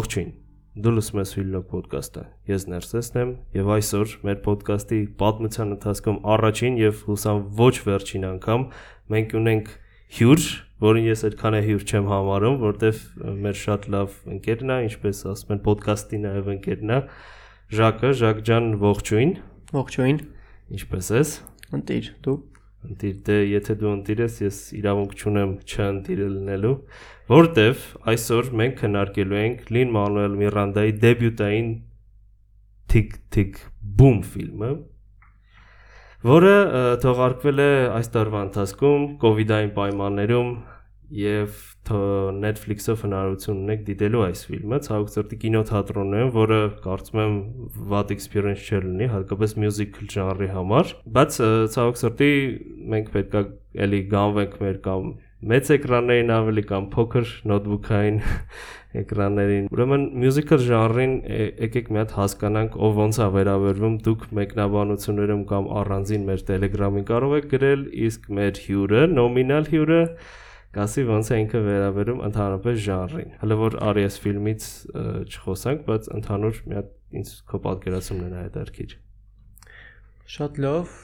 Ողջույն։ Դու լսում ես Վիլլոկ ոդկասթը։ Ես Ներսեսն եմ եւ այսօր մեր ոդկասթի պատմության ընթացքում առաջին եւ հուսամ ոչ վերջին անգամ մենք ունենք հյուր, որին ես այդքան է հյուր չեմ համարում, որտեվ մեր շատ լավ ընկերն է, ինչպես ասում են ոդկասթի նաեւ ընկերն է, Ժակը, Ժակ ջան, ողջույն։ Ողջույն։ Ինչպես ես։ Ընտիր, դու։ Ընտիր, դե եթե դու ընտիր ես, ես իրավունք չունեմ չընտիրը լինելու որտեվ այսօր մենք քննարկելու ենք Լին Մանուել Միրանդայի դեբյուտային Tick Tick Boom ֆիլմը, որը թողարկվել է այս տարվա ընթացքում իդային պայմաններում եւ Netflix-ով հնարավորություն ունեք դիտելու այս ֆիլմը ցավոք կինոթատրոններում, որը կարծում եմ վատ experience չէ լինի, հատկապես musical ժանրի համար, բայց ցավոք մենք պետքա էլի գանվենք մեր կամ մեծ էկրաններին ավելի կամ փոքր նոթբուքային էկրաններին։ Ուրեմն մյուզիկալ ժանրին եկեք մի հատ հասկանանք ով ոնց է վերաբերվում։ Դուք մեկնաբանություններում կամ առանձին մեր Telegram-ին կարող եք գրել, իսկ մեր հյուրը, նոմինալ հյուրը կասի ոնց է ինքը վերաբերում ընդհանրապես ժանրին։ Հələ որ RS ֆիլմից չխոսանք, բայց ընդհանուր մի հատ ինձ քո պատկերացումն է հետաքրքիր։ Շատ լավ,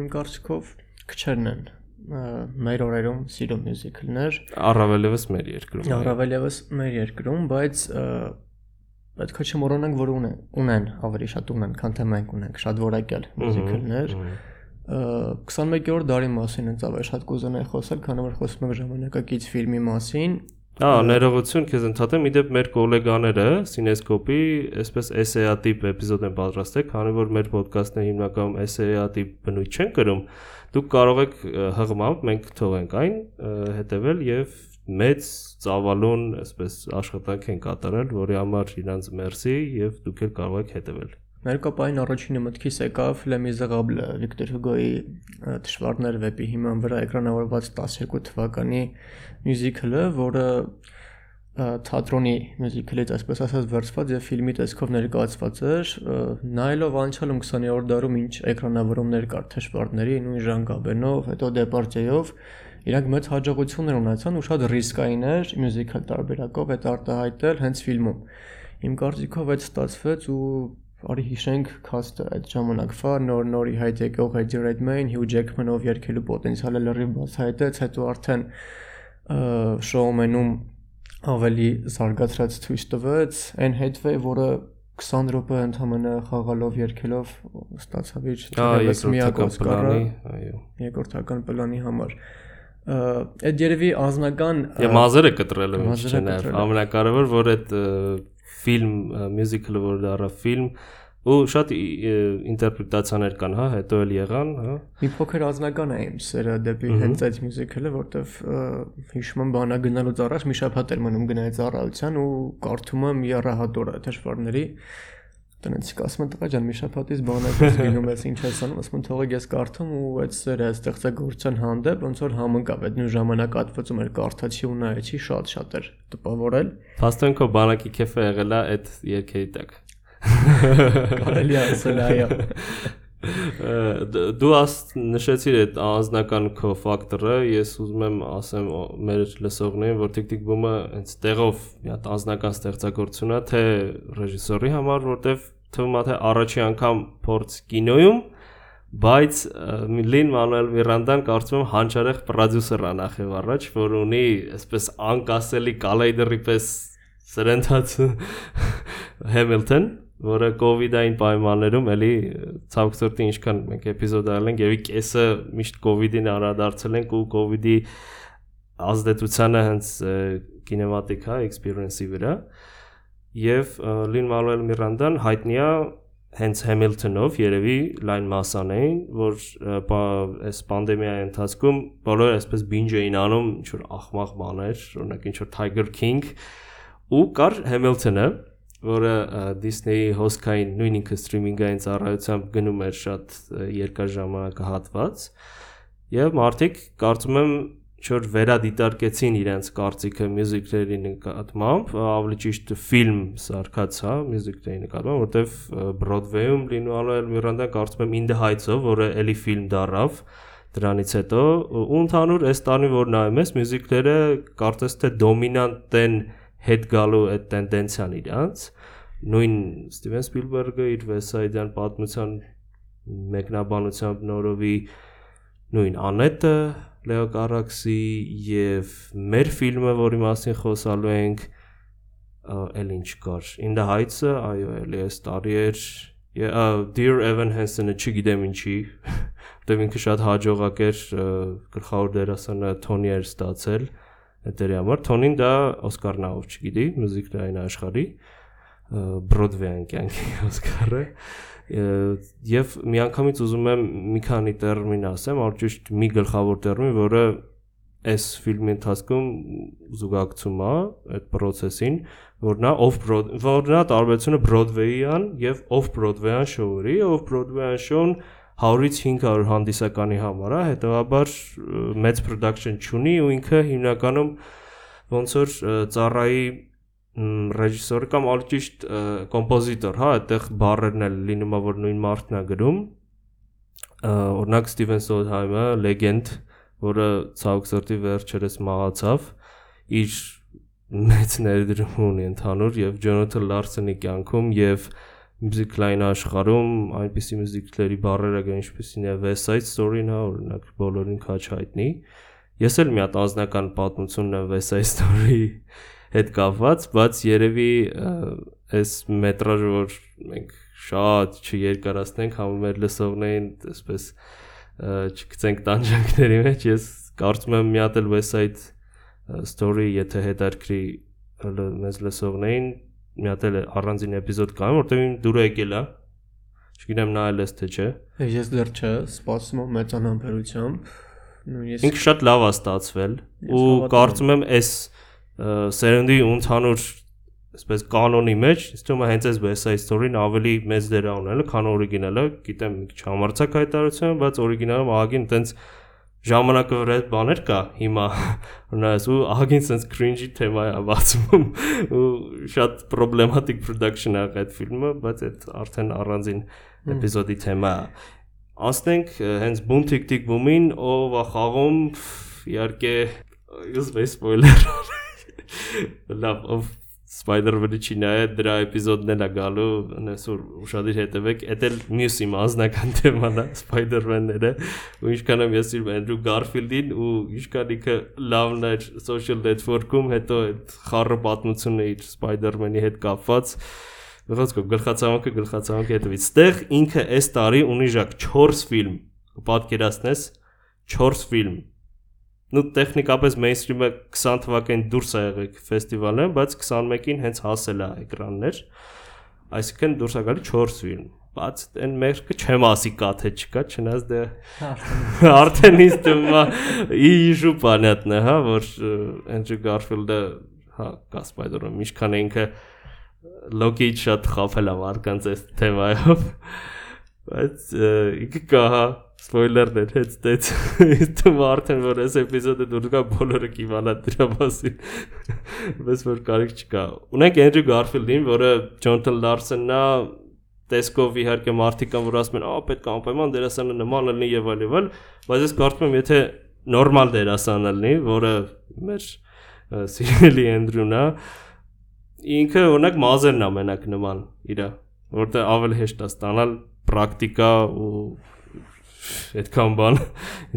իմ կարծիքով քչերն են մեր օրերում սիրում մյուզիկլներ առավելևս մեր երկրում առավելևս մեր երկրում բայց պետք է չմոռանանք որ ունեն ունեն ավելի շատ ունեն քան թե մենք ունենք շատ որակյալ մյուզիկլներ 21-րդ դարի մասին ինձ ավելի շատ կուզենայի խոսել քանի որ խոսում ենք ժամանակակից ֆիլմի մասին Ա, ներողություն քեզ ընդհատեմ, իդեպ մեր գոլեգաները Cinescope-ի այսպես SEA տիպ էպիզոդ են պատրաստել, քանի որ մեր ոդկասթները հիմնականում SEA տիպ բնույթ չեն կրում, դուք կարող եք հղմամբ մենք թողենք այն հետևել եւ մեծ ծավալուն այսպես աշխատանք են կատարել, որի համար իրանց մերսի եւ դուք էլ կարող եք հետևել։ Մեր կապային առաջինը մտքիս եկավ Miserable Վիկտոր Հյուգոյի Թշվառներ վեպի հիման վրա էկրանավորված 12 թվականի մյուզիկլը, որը թատրոնի մյուզիկլից այսպես ասած վերցված եւ ֆիլմի տեսքով ներկայացված էր նայելով անցյալում 20-րդ դարում ինչ էկրանավորումներ կար թշվառների նույն Ժան Գաբենով հետո Դեպարտեյով իրանք մեծ հաջողություններ ունեցան ու շատ ռիսկային էր մյուզիկալ տարբերակով այդ արտահայտել հենց ֆիլմում իմ կարծիքով այդ ստացվեց ու արի հիշենք քաստը այդ ժամանակվա նոր նորի հայտ եկող Eddie Redmayne, Hugh Jackman-ով երգելու պոտենցիալը լրիվ բացահայտեց, հետո արդեն շոումենում ավելի զարգացած ցույց տվեց այն Hathaway, որը 20 րոպե ընդամենը խաղալով երգելով ստացավ իր թերևս միակ Օսկարը, այո, երկրորդական պլանի համար այդ երևի անznական Եվ մազերը կտրել եմ չնայ ամենակարևոր որ այդ ֆիլմ մյուզիկլը որ դառա ֆիլմ ու շատ ինտերպրետացիաներ կան, հա, հետո էլ եղան, հա։ Մի փոքր ազնական է իմ սերը դեպի հենց այդ մյուզիկլը, որտեվ հիշում եմ բանա գնալուց առաջ մի շաբաթ էր մնում գնայի ծառայության ու կարդում եմ երահատորը դժվարների տնեցիկ ասում են տղա ջան մի շաբաթից բանակից գնում ես ինչ ես անում ասում թողեք ես կարդում ու այդ սերը ստեղծագործության հանդեպ ոնց որ համընկավ այդ նույն ժամանակ ատվածում էր կարդացի ու նայեցի շատ շատ էր տպավորել Փաստորեն քո բանակի քեֆը եղել է այդ երկերի տակ Կարելի ասել այո։ Դու աս նշեցիր այդ անձնական քո ֆակտորը, ես ուզում եմ ասեմ մեր լսողներին, որ TikTok Boom-ը հենց տեղով մի հատ անձնական ստեղծագործություն է, թե ռեժիսորի համար, որտեվ թվում է թե առաջի անգամ փորձ կինոյում, բայց Լին Մանուել Միրանդան կարծում եմ հանճարեղ պրոդյուսեր է նախև առաջ, որ ունի այսպես անկասելի կալեյդերի պես սրընթաց Hamilton որը կոവിഡային պայմաններում էլի ցավքսորտի ինչքան մենք էպիզոդ արել ենք եւ կեսը միշտ կոവിഡին առադարձել ենք ու կոവിഡի ազդեցությունը հենց կինեմատիկա հա, էքսպերիենսի վրա եւ Լին Մանուել Միրանդան հայտնի է հենց Hamilton-ով երևի լայն մասան էին, որ այս պանդեմիայի ընթացքում բոլորը այսպես binge էին անում ինչ որ ախմախ բաներ, օրինակ ինչ որ Tiger King ու կար Hamilton-ը, որը Disney-ի հոսքային նույն ինքը սթրիմինգային ծառայությամբ գնում էր շատ երկար ժամանակահատված եւ մարդիկ կարծում եմ չոր վերադիտարկեցին իրենց կարծիքը մյուզիկների նկատմամբ, ավելի ճիշտ ֆիլմ սարքած, հա, մյուզիկների նկատմամբ, որտեվ Broadway-ում Lin-Manuel Miranda կարծում եմ In the Heights-ով, որը էլի ֆիլմ դարավ, դրանից հետո ու ընդհանուր այս տանի որ նայում ես մյուզիկները կարծես թե դոմինանտ են հետ գալու այդ տենդենցիան իրանց նույն Ստիվեն Սպիլբերգը իր Վեսայդյան պատմության մեկնաբանությամբ նորովի նույն Անետը Լեո Կարաքսի եւ մեր ֆիլմը, որի մասին խոսալու ենք, էլ ինչ կար։ In the Heights-ը, այո, էլի էս տարի էր Dear Evan Hansen-ը չգիտեմ ինչի, որտեղ ինքը շատ հաջողակ էր գլխավոր դերասանը Թոնի էր ստացել այդ դերի համար։ Թոնին դա Օսկարնավ չգիտի, մյուզիկլային աշխարհի Բրոդվեյան կյանքի Օսկարը եւ միանգամից ուզում եմ մի քանի տերմին ասեմ, որ ճիշտ մի գլխավոր տերմին, որը այս ֆիլմի ընթացքում զուգակցում է այդ process-ին, որ նա off Broadway, որ նա տարբերությունը Broadway-յան եւ off Broadway-յան շոուերի, off Broadway-յան շոուն 100-ից 500 հանդիսականի համար է, հետեւաբար մեծ production չունի ու ինքը հիմնականում ոնց որ ծառայի ռեժիսորը կամ ալ ճիշտ կոմպոզիտոր, հա, այդտեղ բառերն էլ լինում է որ նույն մարդն է գրում։ Օրինակ Ստիվեն Սոդհայմը, լեգենդ, որը ցավոք սրտի վերջերս մահացավ, իր մեծ ներդրում ունի ընդհանուր եւ Ջոնաթան Լարսոնի կյանքում եւ մյուզիկլային աշխարհում այնպիսի մյուզիկլերի բառերը կան ինչպեսին է West Side Story-ն, հա, օրինակ բոլորին քաչ հայտնի։ Ես էլ մի հատ անձնական պատմություն ունեմ West Side Story-ի հետ կապված, բայց երևի այս մետրաժը որ մենք շատ չերկարացնենք, համը մեր լսողներին այսպես չգցենք տանջանքների մեջ, ես կարծում եմ մի հատ էլ West Side Story, եթե հետարքրի մեզ լսողներին, մի հատ էլ առանձին էպիզոդ կա, որտեղ դուր եկել է Չգիտեմ նայել ես թե չէ։ Ես դեռ չէ, սպասում եմ մեծան համբերությամբ։ Նույնիսկ Ինքը շատ լավ է ստացվել ու կարծում եմ այս սերնդի ընդհանուր այսպես կանոնի մեջ ինձ թվում է հենց այս West Side Story-ն ավելի մեծ դեր ունենալը, քան օրիգինալը, գիտեմ քիչ համարցակ հայտարարություն, բայց օրիգինալը ահագին տենց ժամանակը վրա այդ բաներ կա հիմա ունես ու ահագին sense cringe-ի թեմա է բացում ու շատ problematic production է այդ ֆիլմը, բայց այդ արդեն առանձին էպիզոդի թեմա է։ Ասենք հենց Boom Tick Tick Boom-ին ով է խաղում իհարկե ես վես սպոյլեր լավ ով Spider-Man-ի չի նայ դրա էպիզոդն էլ է գալու այսօր ուշադիր հետևեք դա էլ մյուս իմ անձնական թեման է Spider-Man-ները ու ինչքան եմ ես իր Andrew Garfield-ին ու ինչքան ինքը լավն էր social network-ում հետո այդ խառը պատմությունը իր Spider-Man-ի հետ կապված Ողջույն գլխացավանքը գլխացավանքի հետևից ստեղ ինքը այս տարի ունի ժակ 4 ֆիլմ պատկերացնես 4 ֆիլմ նու տեխնիկապես mainstream-ը 20 թվականին դուրս է եղել ֆեստիվալը, բայց 21-ին հենց հասել է էկրաններ։ Այսինքն դուրս է գալի 4 ֆիլմ բայց այն մեկը չեմ ասի կա թե չկա, չնայած դե արդեն ինձ թվում է իժու понятно, հա, որ Andrew Garfield-ը հա, կա Spider-Man, ինչքան ինքը Loki շատ խափել է մարդկանց այս թեմայով։ Բայց ինքը կա, հա, սպոյլերներ հետ դեց դու արդեն որ այս էպիզոդը դուր գա բոլորը կիմանա դրա մասին բայց որ կարիք չկա ունենք Էնդրյու Գարֆիլդին որը Ջոնթան Լարսոնն է տեսկով իհարկե մարդիկ կան որ ասում են ա պետք է անպայման դերասանը նման լինի եւ այլ եւ այլ բայց ես կարծում եմ եթե նորմալ դերասան լինի որը մեր սիրելի Էնդրյուն է ինքը օրինակ մազերն ամենակ նման իրա որտեղ ավելի հեշտ է ստանալ պրակտիկա ու այդքան բան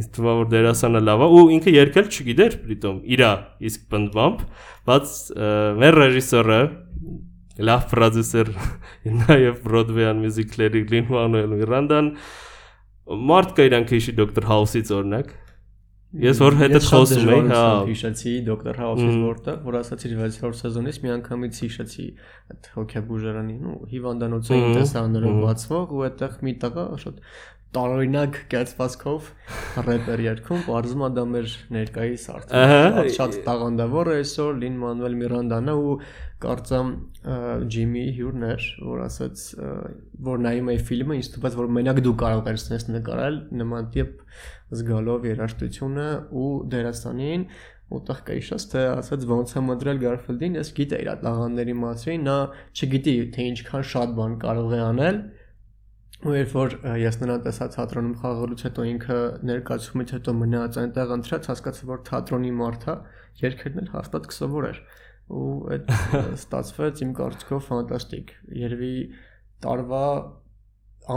ինձ է որ դերասանը լավ է ու ինքը երկել չգիտեր պրիտոմ իրա իսկ բնդվամբ բայց մեր ռեժիսորը լավ պրոդյուսեր նաև Broadway-ան մյուզիկլերի Lin Manuel Miranda-ն մարդ կա իրանք հիշի Dr. House-ից օրինակ Ես որ հետը խոսում էի, հա, հիշեցի Dr. House-ից որտեղ, որ ասացի 6-րդ սեզոնից մի անգամից հիշեցի այդ հոկեբուժարանի, ու հիվանդանոցը ինտեսաններով բացվող ու այդտեղ մի տղա շատ տարօրինակ կերծվածքով рэպեր երգում, բարձում է դա մեր ներկայիս արդեն շատ տաղանդավոր է այսօր Լին Մանուել Միրանդան ու կարծամ Ջիմի Հյուրն էր, որ ասաց, որ նայում էի ֆիլմը, ինձ թվաց, որ մենակ դու կարող ես նես նկարել նման տիպ զգալով երաժշտությունը ու դերասանին ուտեղ կհիշած թե ասաց ոնց է մտրել Garfield-ին, ես գիտեի իր տաղանդների մասին, նա չգիտի թե ինչքան շատ բան կարող է անել, ու երբ որ ես նրան տեսա թատրոնում խաղալուց հետո ինքը ներկայացումից հետո մնաց այնտեղ ընտրած հասկացա որ թատրոնի մարդ է երկերն էլ հաստատ կսովոր էր ու այդ ստացվեց իմ կարծիքով ֆանտաստիկ։ Երևի տարվա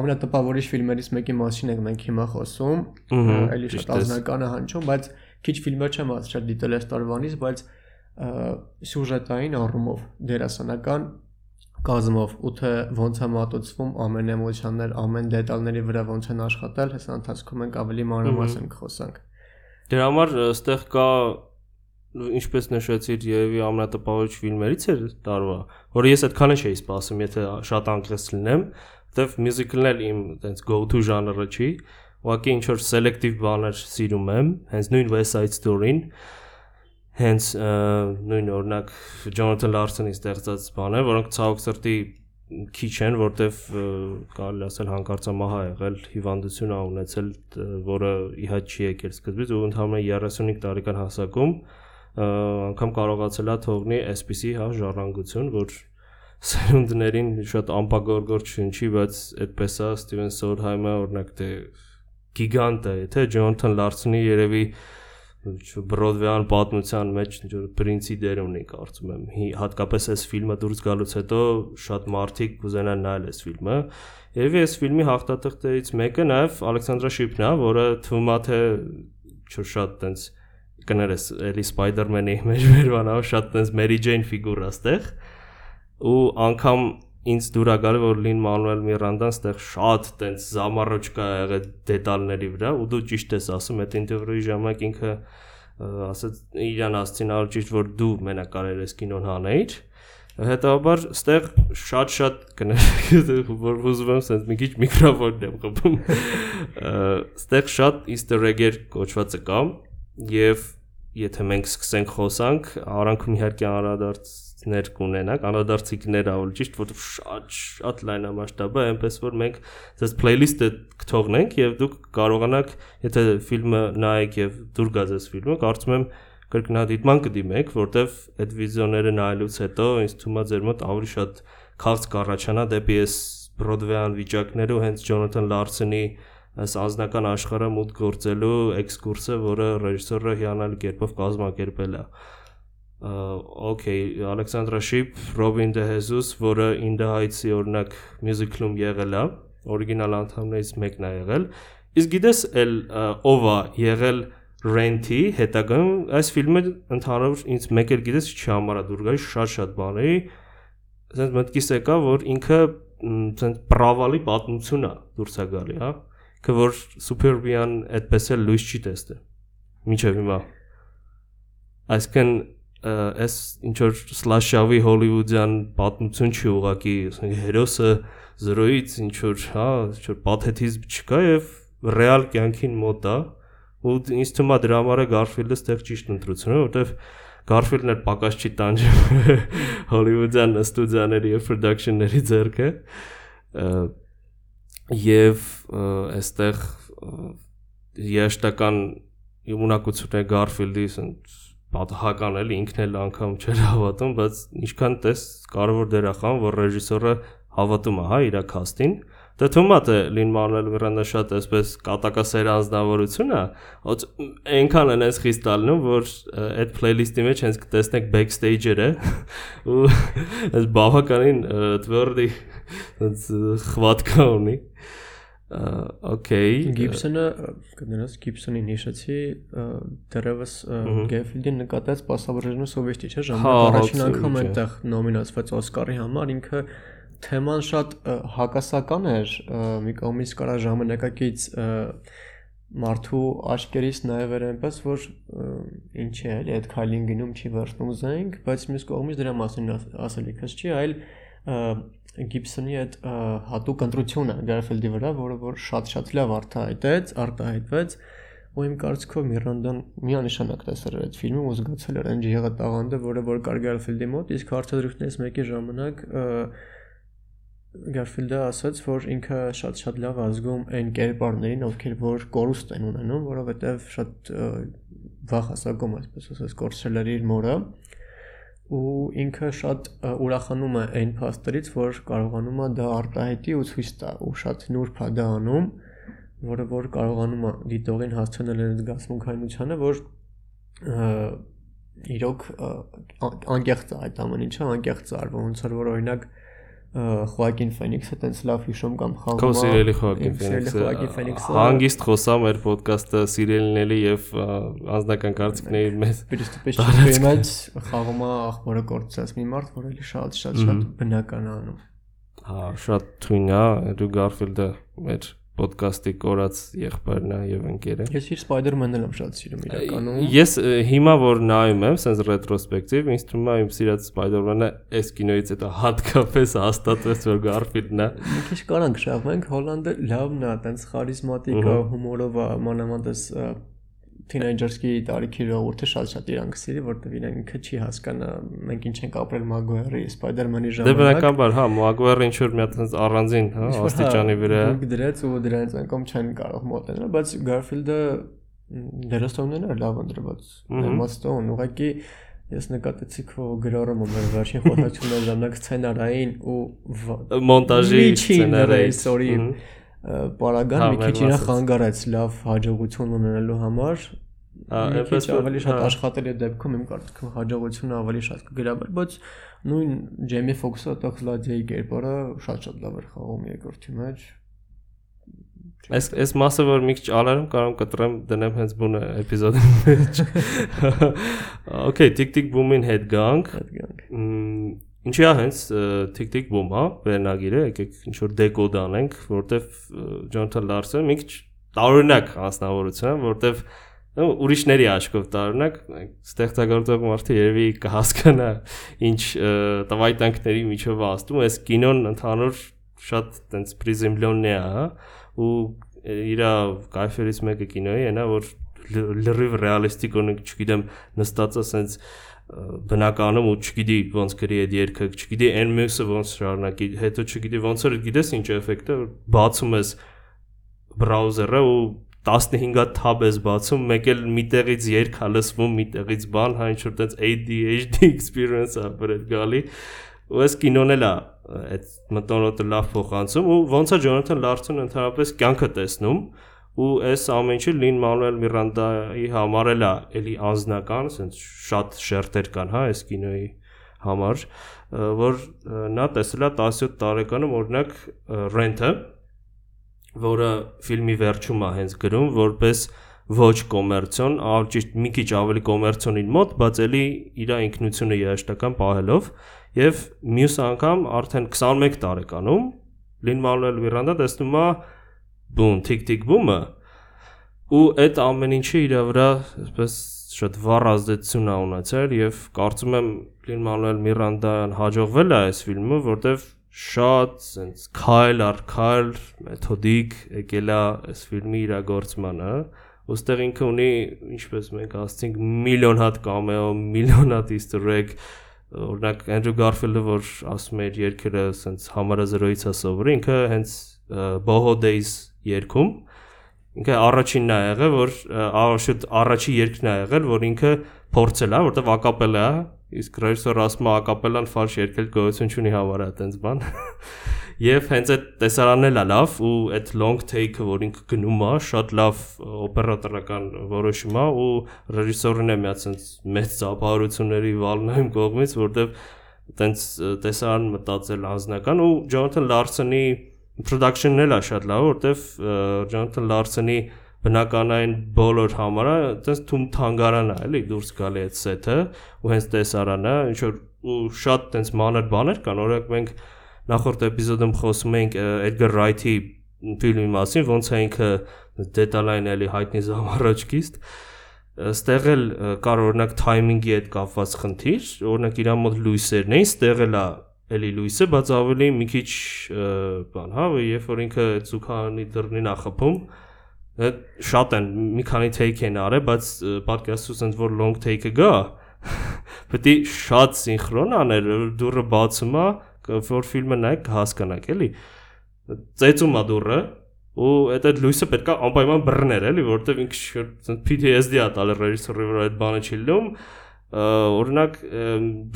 ամենատպավորիչ ֆիլմերից մեկի մասին ենք մենք հիմա խոսում, էլի շատ ազնական է հնչում, բայց քիչ ֆիլմեր չեմ ասել դիտել այս տարվանից, բայց սյուժետային առումով դերասանական կազմով ու թե ոնց է մատուցվում ամեն էմոցիաներ, ամեն դետալների վրա ոնց են աշխատել, հեսա ընթացքում ենք ավելի մանրամասն կխոսանք։ Դրա համար այստեղ կա ինչպես նշեցիր, երևի ամենատպավորիչ ֆիլմերից էր տարվա, որը ես այդքանը չէի սպասում, եթե շատ անկեղծ լինեմ, որտեվ մյուզիկլն էլ իմ այտենց go-to ժանրը չի, ուղղակի ինչ որ սելեկտիվ բաներ սիրում եմ, հենց նույն West Side Story-ին, հենց նույն օրինակ Ջոնաթան Լարսոնի ստեղծած բաներ, որոնք ցավոք սրտի քիչ են, որտեվ կարելի ասել հանկարծամահ է եղել հիվանդություն ա ունեցել, որը իհաճ չի եկել սկզբից ու ընդհանրապես 35 տարեկան հասակում անգամ կարողացել է թողնի այսպիսի հա ժառանգություն, որ սերունդներին շատ ամպագորգոր չընչի, բայց այդպես է Ստիվեն Սորհայմը օրինակ դե գիգանտ է, թե Ջոնթան Լարսոնի երևի Բրոդվեյան պատմության մեջ ինչ որ պրինցի դեր ունի, կարծում եմ։ Հատկապես այս ֆիլմը դուրս գալուց հետո շատ մարդիկ կուզենան նայել այս ֆիլմը։ Երևի այս ֆիլմի հաղթատեղներից մեկը նաև Ալեքսանդրա Շիփն է, որը թվում է թե ինչ շատ տենց կներես էլի Spider-Man-ի մեջ մեր բանավ շատ տենց Mary Jane ֆիգուր է ստեղ ու անգամ ինձ դուր է գալի որ Լին Մանուել Միրանդան ստեղ շատ տենց զամառոճ կա եղել դետալների վրա ու դու ճիշտ ես ասում այդ ինտերվյուի ժամանակ ինքը ասաց իրան ասցին ալ ճիշտ որ դու մենակ կարել ես կինոն հանեիր հետաբար ստեղ շատ-շատ կներեք որ ուզում եմ sense մի քիչ միկրոֆոնն եմ խփում ստեղ շատ easter egg-էր կոչվածը կա եւ եթե մենք սկսենք խոսանք, արանքում իհարկե անդրադարձներ կունենանք, անդրադարձիկներ ավելի ճիշտ, որովհետեւ շատ շատ լայնամասշտաբ է, այնպես որ մենք այս playlist-ը կթողնենք եւ դուք կարողանաք, եթե ֆիլմը նայեք եւ դուր գազ այս ֆիլմը, կարծում եմ կրկնադիտման կդիմեք, որտեվ այդ վիդեոները նայելուց հետո ինձ թվում է ձեր մոտ ավելի շատ քաղց կառաջանա դեպի այս Broadway-ան վիճակները ու հենց Ջոնաթան Լարսոնի այս անձնական աշխարհը մուտք գործելու էքսկուրսը, որը ռեժիսորը հիանալի կերպով կազմակերպել է։ Okay, Alexandra Ship, Robin De Jesus, որը In the Heights-ի օրինակ մյուզիկլում եղել է, օրիգինալ անդամներից մեկն է եղել։ Իսկ գիտես, ել ով է եղել Rent-ի հետագայում այս ֆիլմը ընդհանուր ինձ մեկ էլ գիտես չհամարա դուր գալի շատ-շատ բաների, ասես մտքիս եկա, որ ինքը ցենց պրավալի պատմություն է դուրս է գալի, հա քը որ Superbian այդպես էլ լույս չի տեսել։ Մինչև հիմա։ Այսինքն այս ինչ որ սլաշավի հոլիվուդյան պատմություն չի ուղակի, հերոսը զրոյից ինչ որ, հա, ինչ որ պաթետիզմ չկա եւ ռեալ կյանքին մոտ է ու ինձ թվում է դրա համար է Garfield-ը ստեղ ճիշտ ընտրությունը, որովհետեւ Garfield-ն էլ պակաս չի տանջում հոլիվուդյան ստուդիաների եւ production-ների ձեռքը եւ այստեղ երաշտական իմունակությունը Garfield-ի պատահական էլի ինքն էլ անգամ չէր հավատում, բայց ինչքան տես կարևոր դեր է խաղում, որ ռեժիսորը հավատում է, հա, իր կաստին։ Դե թվում է թե Լին Մանուել Միրանդա շատ այսպես կատակասեր անznավորություն է, ոց այնքան են այս խիստ ալնում, որ այդ playlist-ի մեջ հենց կտեսնեք backstage-երը ու այս բավականին թվերդի այս խվատկա ունի։ Okay, Gibson-ը կներես Gibson-ի նշեցի դերևս Gayfield-ին նկատած պասավորժնու սովեստի չէ ժամանակ առաջին անգամ այդտեղ նոմինացված Օսկարի համար ինքը թեման շատ հակասական էր մի կողմից կարա ժամանակակից մարդու աչքերից նաև էր այնպես որ ինչ է էլի այդ քայլին գնում չի վերցնում զենք բայց մյուս կողմից դրա մասին ասելիքս չի այլ Գիբսոնի այդ հատուկ ընտրությունը Garfield-ի վրա, որը որ շատ-շատ լավ արտահայտեց, արտահայտվեց, ու իմ կարծիքով Միրանդան միանշանակ տեսել էր այդ ֆիլմը ու զգացել էր այն ջիղը տաղանդը, որը որ կար Garfield-ի մոտ, իսկ հարցադրությունից մեկի ժամանակ Garfield-ը ասաց, որ ինքը շատ-շատ լավ ազգում այն կերպարներին, ովքեր որ կորուստ են ունենում, որովհետև շատ վաղ հասակում, այսպես ասած, կորցրել էր իր մորը, ու ինքը շատ ուրախանում է այն փաստերից, որ կարողանում է դա արտահայտի ու ցույց տա ու շատ նուրբ է դա անում, որը որ կարողանում է դիտողին հասցնել այն զգացմունքայնությանը, որ իրոք անկեղծ է այդ ամեն ինչը, անկեղծ արվում, ոնց որ օրինակ Խոակին Ֆենիքսը տենց լավ հիշում կամ խաղում Քո սիրելի Խոակին Ֆենիքսը հանգիստ խոսամ մեր ոդկասթը սիրելիների եւ անձնական կարծիքների մեծ պրիստուպես չփեմած խաղում է աղբորը կորցած մի մարդ, որ էլի շատ շատ շատ բնական անում։ Հա, շատ թույն է, դու Garfield-ը մեր ոդկասթի կորած եղբայրն է եւ ընկերը։ Ես իր Spider-Man-ը եմ շատ սիրում իրականում։ Ես հիմա որ նայում եմ, sense ռետրոսպեկտիվ, ինձ թվում է իմ սիրած Spider-Man-ը այս կինոից հետո հատկապես հաստատվեց որ Garfield-ն է։ Մի քիչ կարանք շահվենք, Հոլանդը լավն է, տենց խարիզմատիկ է, հումորով է, մանավանդ թինեյջերսկի տարիքի ժողովուրդը շատ-շատ իրան կսիրի, որտեվ իրեն ինքը չի հասկանա մենք ինչ ենք ապրել Մագուայրի, Սպայդերմանի ժամանակ։ Դե բնականաբար, հա, Մագուայրը ինչ որ մի հատ այնպես առանձին, հա, աստիճանի վրա։ Դուք դրեց ու դրանից անգամ չեն կարող մոտենալ, բայց Garfield-ը դերասաններն է լավ ընդրված։ Emma ուղղակի ես նկատեցի քո գրառումը մեր վերջին խորհրդությունների ժամանակ սցենարային ու մոնտաժի սցենարային, sorry պարագան մի քիչ իրան խանգարեց լավ հաջողություն ունենալու համար այնպես ավելի շատ աշխատելի դեպքում իմ կարծիքով հաջողությունը ավելի շատ կգրավեր, բայց նույն Ջեյմի Ֆոքսը տող Զլադիայի կերպարը շատ-շատ լավ էր խաղում երկրորդի մեջ։ Այս այս մասը որ մի քիչ ալարում կարող կտրեմ դնեմ հենց բունը էպիզոդի մեջ։ Okay, TikTok boom-ին հետ գանք։ Հետ գանք։ Ինչի՞ է հենց TikTok հա, վերնագիրը, եկեք ինչ որ դեկոդ անենք, որտեվ Ջոնթան Լարսը մի քիչ տարօրինակ անձնավորություն, որտեվ ուրիշների աչքով տարօրինակ ստեղծագործող մարդը երևի կհասկանա ինչ տվայտանքների միջով աստում, այս կինոն ընդհանուր շատ տենց պրիզմլյոնն է, հա, ու իր կայֆերից մեկը կինոյի է, նա որ լրիվ ռեալիստիկ ունի, չգիտեմ, նստած է սենց բնականում ու չգիտի ոնց գրի այդ երգը, չգիտի այն մյուսը ոնց շարունակի, հետո չգիտի ոնց որ գիտես ինչ էֆեկտը, բացում ես բրաուզերը ու 15 հատ թաբ ես բացում, մեկ էլ միտեղից երգ հա լսվում, միտեղից բան, հա ինչ որ տենց ADHD experience-ը բրեդ գալի։ Ու այս կինոն էլ է այդ մտոնոտը լավ փոխանցում ու ոնց է Ջոնաթան Լարսոնը ընդհանրապես կյանքը տեսնում ու այս ամեն ինչը Լին Մանուել Միրանդայի համար էլ է էլի անznական, ասենց շատ շերտեր կան, հա, այս կինոյի համար, որ նա տեսել է 17 տարեկանում օրինակ Rent-ը, որը ֆիլմի վերջում է հենց գրում, որպես ոչ կոմերցիոն, ճիշտ մի քիչ ավելի կոմերցիոնին մոտ, բայց էլի իր ինքնությունը երաշտական պահելով եւ մյուս անգամ արդեն 21 տարեկանում Լին Մանուել Միրանդա տեսնում է բում, թիկ-թիկ բումը ու այդ ամեն ինչը իր վրա այսպես շատ վառ ազդեցություն ա ունեցել եւ կարծում եմ Լին Մանուել Միրանդան հաջողվել է այս ֆիլմը, որտեվ շատ sense քայլ առ քայլ մեթոդիկ եկել է այս ֆիլմի իրագործմանը ոստեղ ինքը ունի ինչպես մենք ասցինք միլիոն հատ կամեո, միլիոն հատ easter egg օրինակ Andrew Garfield-ը որ ասում էր երկերը sense համարազրոյից է սովորի, ինքը հենց Boho Days երգում ինքը առաջինն է եղել որ շուտ առաջի երգն է եղել որ ինքը փորձել է որտեվ ակապելա է իսկ ռեժիսոր ասում է ակապելան ֆալշ երգել գոյություն ունի հավարա այտենց բան եւ հենց այդ տեսարանն էլ է լավ ու այդ long take-ը որ ինքը գնում է շատ լավ օպերատորական որոշում է ու ռեժիսորն է միացած մեծ ծափահարությունների վալնայում կողմից որտեվ այտենց տեսարան մտածել անznական ու Ջոնաթան Լարսոնի production-ն էլ է շատ լավ, որտեվ Jonathan Larson-ի բնականային բոլոր համարը այտենց թում թանգարան է, էլի դուրս գալի այդ սեթը ու հենց տեսարանը, ինչ որ ու շատ այտենց մանր բաներ կան, օրինակ մենք նախորդ էպիզոդում խոսում էինք Edgar Wright-ի ֆիլմի մասին, ոնց է ինքը դետալային էլի հայտնի զամառաճկիստ ստեղ էլ կար օրինակ թայմինգի հետ կապված խնդիր, օրինակ իր մոտ լույսերն էին, ստեղ էլ է էլի լույսը, բայց ավելի մի քիչ բան, հա, երբ որ ինքը ցուքանի դռնին է խփում, շատ են մի քանի take են արել, բայց պատկերացու sense որ long take-ը գա, պետք է շատ սինխրոն աներ, դուրը բացում է, որ ֆիլմը նայեք կհասկանաք, էլի։ Ծեծում է դուրը, ու այդ լույսը պետքա անպայման բռներ, էլի, որովհետև ինքը PTSD-ա տալ ռեժիսորի վրա այդ բանը չի լում, օրինակ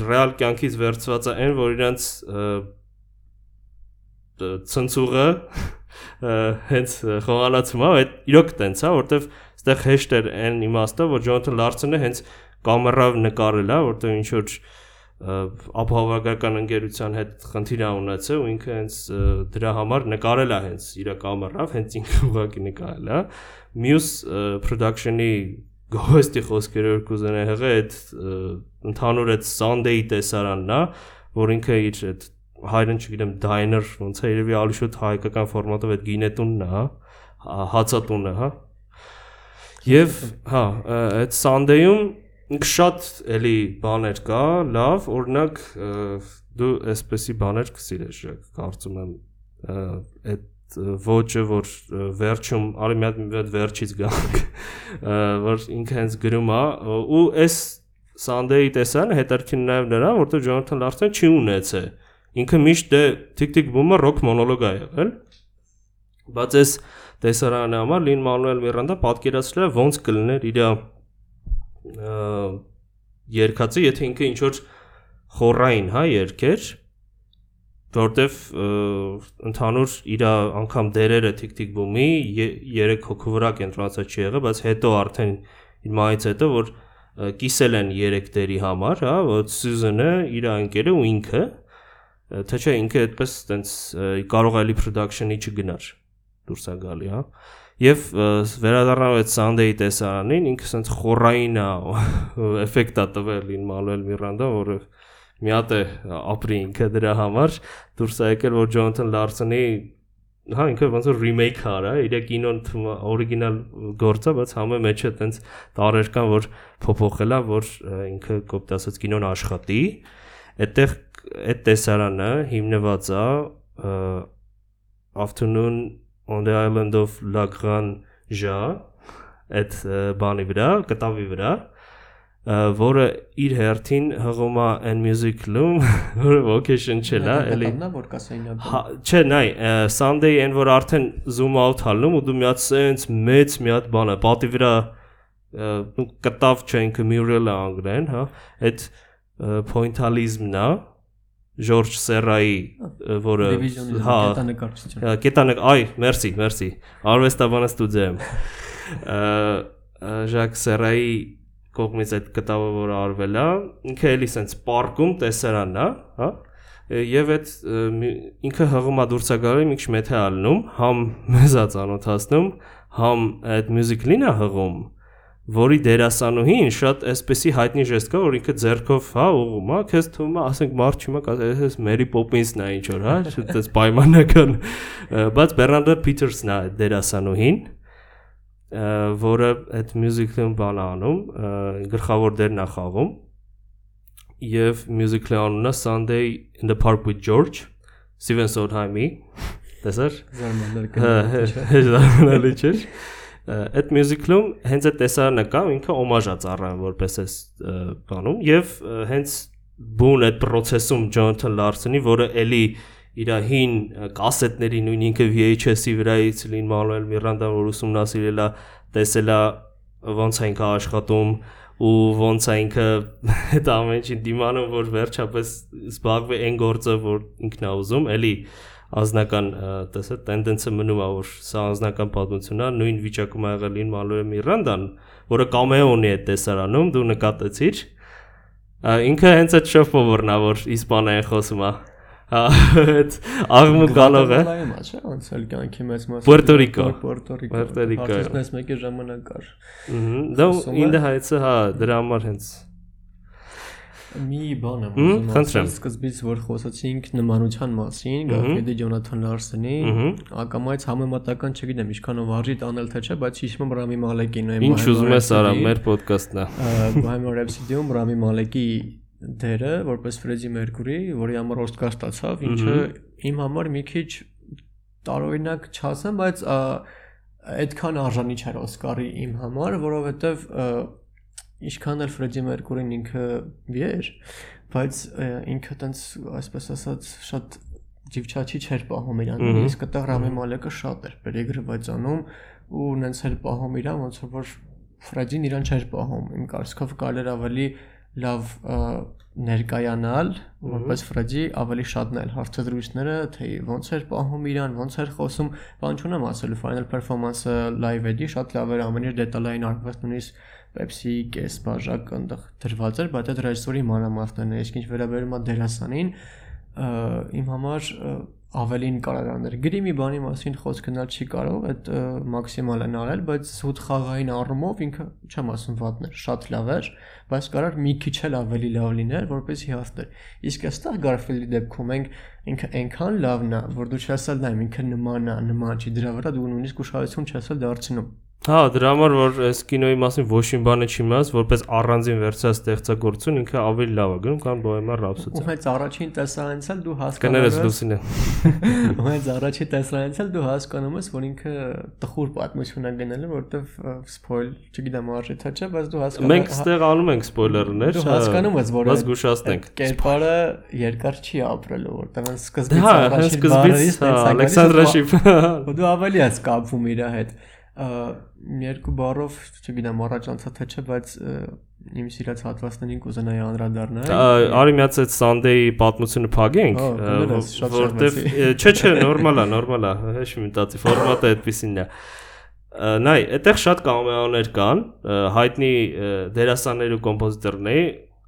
ռեալ կյանքից վերցված է այն, որ իրանց ցնցուղը հենց խոհանացում է, այդ իրոք տենց է, որտեվ այդտեղ հեշտ էր այն իմաստը, որ Ջոնաթան Լարսոնը հենց կամերով նկարել է, որտեղ ինչ որ ապահովական ընկերության հետ խնդիր ա ունեցել ու ինքը հենց դրա համար նկարել է հենց իր կամերով, հենց ինքը ուղակի նկարել է։ Մյուս production-ի գոհստի խոսքերով կուզենա հղը այդ ընդհանուր այդ Sunday տեսարանն է, որ ինքը իր այդ հայրեն չգիտեմ diner ոնց է երևի ալի շուտ հայկական ֆորմատով այդ գինետունն է, հա, հացատունը, հա։ Եվ հա, այդ Sunday-ում շատ էլի բաներ կա, լավ, օրինակ դու այսպեսի բաներ կսիրես, կարծում եմ այդ ոճը որ վերջում արի մի հատ վերջից գանք որ ինքը հենց գրում է ու այս Sunday-ի տեսան հետարքին նաև նրան որտեղ Ջոնաթան Լարսեն չի ունեցել ինքը միշտ դե թիկ-թիկ բումը ռոք մոնոլոգ է եղել բայց այս տեսարանը համար Լին Մանուել Միրանդա պատկերացրել է ոնց կլիներ իր երկածը, եթե ինքը ինչ որ խորային, հա, երկեր, որտեվ ընդհանուր իր անգամ դերերը թիկ-թիկ բումի 3 հոգու վրա կենտրոնացած չի եղել, բայց հետո արդեն իր մայից հետո որ կիսել են 3 դերի համար, հա, որ Սյուզենը, իր ընկերը ու ինքը, թե չէ ինքը այդպես տենց կարող էլի production-ի չգնար դուրս է գալի, հա Եվ վերադառնալով այդ Sunday տեսարանին ինքը sense խորային էֆեկտ է տվել Lin Manuel Miranda, որը մի հատ է ապրի ինքը դրա համար դուրս է եկել որ Jonathan Larson-ի հա ինքը ոնց որ remake արա, իր կինոն օրիգինալ գործը, բայց համը մեջը տենց տարեր կան, որ փոփոխելա, որ ինքը կոպտ ասած կինոն աշխատի։ Այդտեղ այդ տեսարանը հիմնված է afternoon on the island of La Granja այդ բանի վրա, կտավի վրա, որը իր հերթին հղում է and music-ում, որը vocation չել է, էլի։ Նա որ կասեինա։ հա, Չէ, նայ, Sunday այն որ արդեն zoom out հալնում ու դու մի հատ sense մեծ մի հատ բան է, պատի վրա ու կտավ չէ ինքը mural է անգլեն, հա, այդ pointalism-ն է, Ժորժ Սերայի, որը հա կետանկարչություն։ Կետանկ, այ, մերսի, մերսի։ Արվեստաբանը ստուդիայում։ Ժակ Սերայի կողմից այդ կտավը որ արվել է, ինքը էլի սենց պարկում տեսարանն է, հա։ Եվ այդ ինքը հղում է դուրս է գալու մի քիչ մեթե ալնում, համ մեզա ծանոթացնում, համ այդ մյուզիկլին է հղում, որի դերասանուհին շատ էսպեսի հայտնի ժեստ կա, որ ինքը ձերքով հա ուղում է, քեզ թվում է, ասենք մարդ չիմա, ասես Մերի Պոպինսն է ինչ որ, հա, այդպես պայմանական, բայց Բեռնարդ Փիթերսն է դերասանուհին, որը այդ մյուզիկլում բան անում, գլխավոր դերն է խաղում եւ մյուզիկլի անունը Sunday in the Park with George Steven Sondheim-ի տեսար? Զարմանալի։ Հա, չէ այդ մյուզիկլում հենց այդ տեսարանը կա, ինքը օմաժ է ծառայում որպես այս բանում եւ հենց բուն այդ process-ում Jonathan Larson-ի, որը էլի իր հին կասետների նույն ինքը VHS-ի վրայից Lin Manuel Miranda որ ուսումնասիրել է, տեսել է ոնց է ինքը աշխատում ու ոնց է ինքը այդ ամեն ինչին դիմանում որ վերջապես զբաղվի այն գործը որ ինքն է ուզում, էլի անձնական տեսա տենդենսը մնում է որ սա անձնական պատմություն է նույն վիճակում ա եղել ին Մալոյը Միրանդան որը կամեո ունի այդ տեսարանում դու նկատեցիր ինքը հենց այդ շոֆովորն է որ իսպաներեն խոսում է այդ աղմու գալող է չէ ոնց էլ կյանքի մեծ մասը Puerto Rico Puerto Rico Puerto Rico Հարցնես մեկի ժամանակ կար դա ինձ հայցը հա դրա համար հենց Մի բան եմ ուզում ասել, սկզբից որ խոսացինք նմանության մասին, Գաֆեդի Ջոնաթան Լարսենի, ակամայից համեմատական չգիտեմ, ինչքանով արժի տանել թե չէ, բայց հիշում եմ Ռամի Մալեկին ու Ինչ ուզում ես արա, մեր ոդկասթն է։ Bohemian Rhapsody-ում Ռամի Մալեկի դերը որպես Ֆրեդի Մերկուրի, որի համար Օսկար ստացավ, ինչը իմ համար մի քիչ տարօրինակ չասեմ, բայց այդքան արժանի չէր Օսկարի իմ համար, որովհետև ինչքան էլ Ֆրեդի Մերկուրին ինքը վեր, բայց ինքը տենց այսպես ասած շատ ջիվչաչի չէր պահում իրան, իսկ այդտեղ Ռամի Մալեկը շատ էր բերեգրվածանում ու նենց էր պահում իրան, ոնց որ Ֆրեդին իրան չէր պահում։ Իմ կարծիքով կարելի ավելի լավ ներկայանալ որպես Ֆրեդի ավելի շատն էլ հարցադրույցները թե ոնց էր պահում իրան ոնց էր խոսում բան չունեմ ասելու final performance-ը live էդի շատ լավ էր ամեն ինչ դետալային արվեստ նույնիսկ Pepsi կես բաժակ այնտեղ դրված էր բայց այդ ռեժիսորի մանրամասներն է իսկ ինչ վերաբերում է դերասանին իմ համար ավելին կարողաններ։ Գրի մի բանի մասին խոսք գնալ չի կարող, այդ մաքսիմալն արել, բայց զուտ խաղային առումով ինքը չեմ ասում վատներ, շատ լավ էր, բայց կարար մի քիչ էլ ավելի լավ լիներ, որպեսզի հասներ։ Իսկ այստեղ Garfield-ի դեպքում ենք ինքը այնքան լավն է, որ դու չես ասել դա ինքը նման է, նման չի, դրա վրա դու նույնիսկ ուշադրություն չես դարձնում։ Հա, դրա համար որ այս կինոյի մասին ոչ մի բանը չի մնաց, որպես առանձին վերցած ստեղծագործություն ինքը ավելի լավ է գնում, քան Bohemian Rhapsody։ Ու հենց առաջին տեսարանից էլ դու հասկանում ես։ Լուսինը։ Ու հենց առաջին տեսարանից էլ դու հասկանում ես, որ ինքը տխուր պատմություն է գնել, որովհետև spoil, չգիտեմ արժի թե չէ, բայց դու հասկանում ես։ Մենք ստեղ անում ենք սպոյլերներ, դու հասկանում ես, որ բայց գուշացնենք։ Կերպարը երկար չի ապրելու, որտեղ հենց սկզբից առաջին բառերից Ալեքսանդրա Շիփ։ Ու դու ավելի ես կապվում իր հետ երկու բառով, չգիտեմ, առաջ անցա թե չէ, բայց իմ սիրած հատվածներին կուզենայի անդրադառնալ։ Արի միած այդ Sunday պատմությունը փակենք, որտեվ չէ, չէ, նորմալ է, նորմալ է, մի մտածի ֆորմատը այդպեսին է։ Նայ, այդտեղ շատ կամեոներ կան, հայտնի դերասաններ ու կոմպոզիտորներ,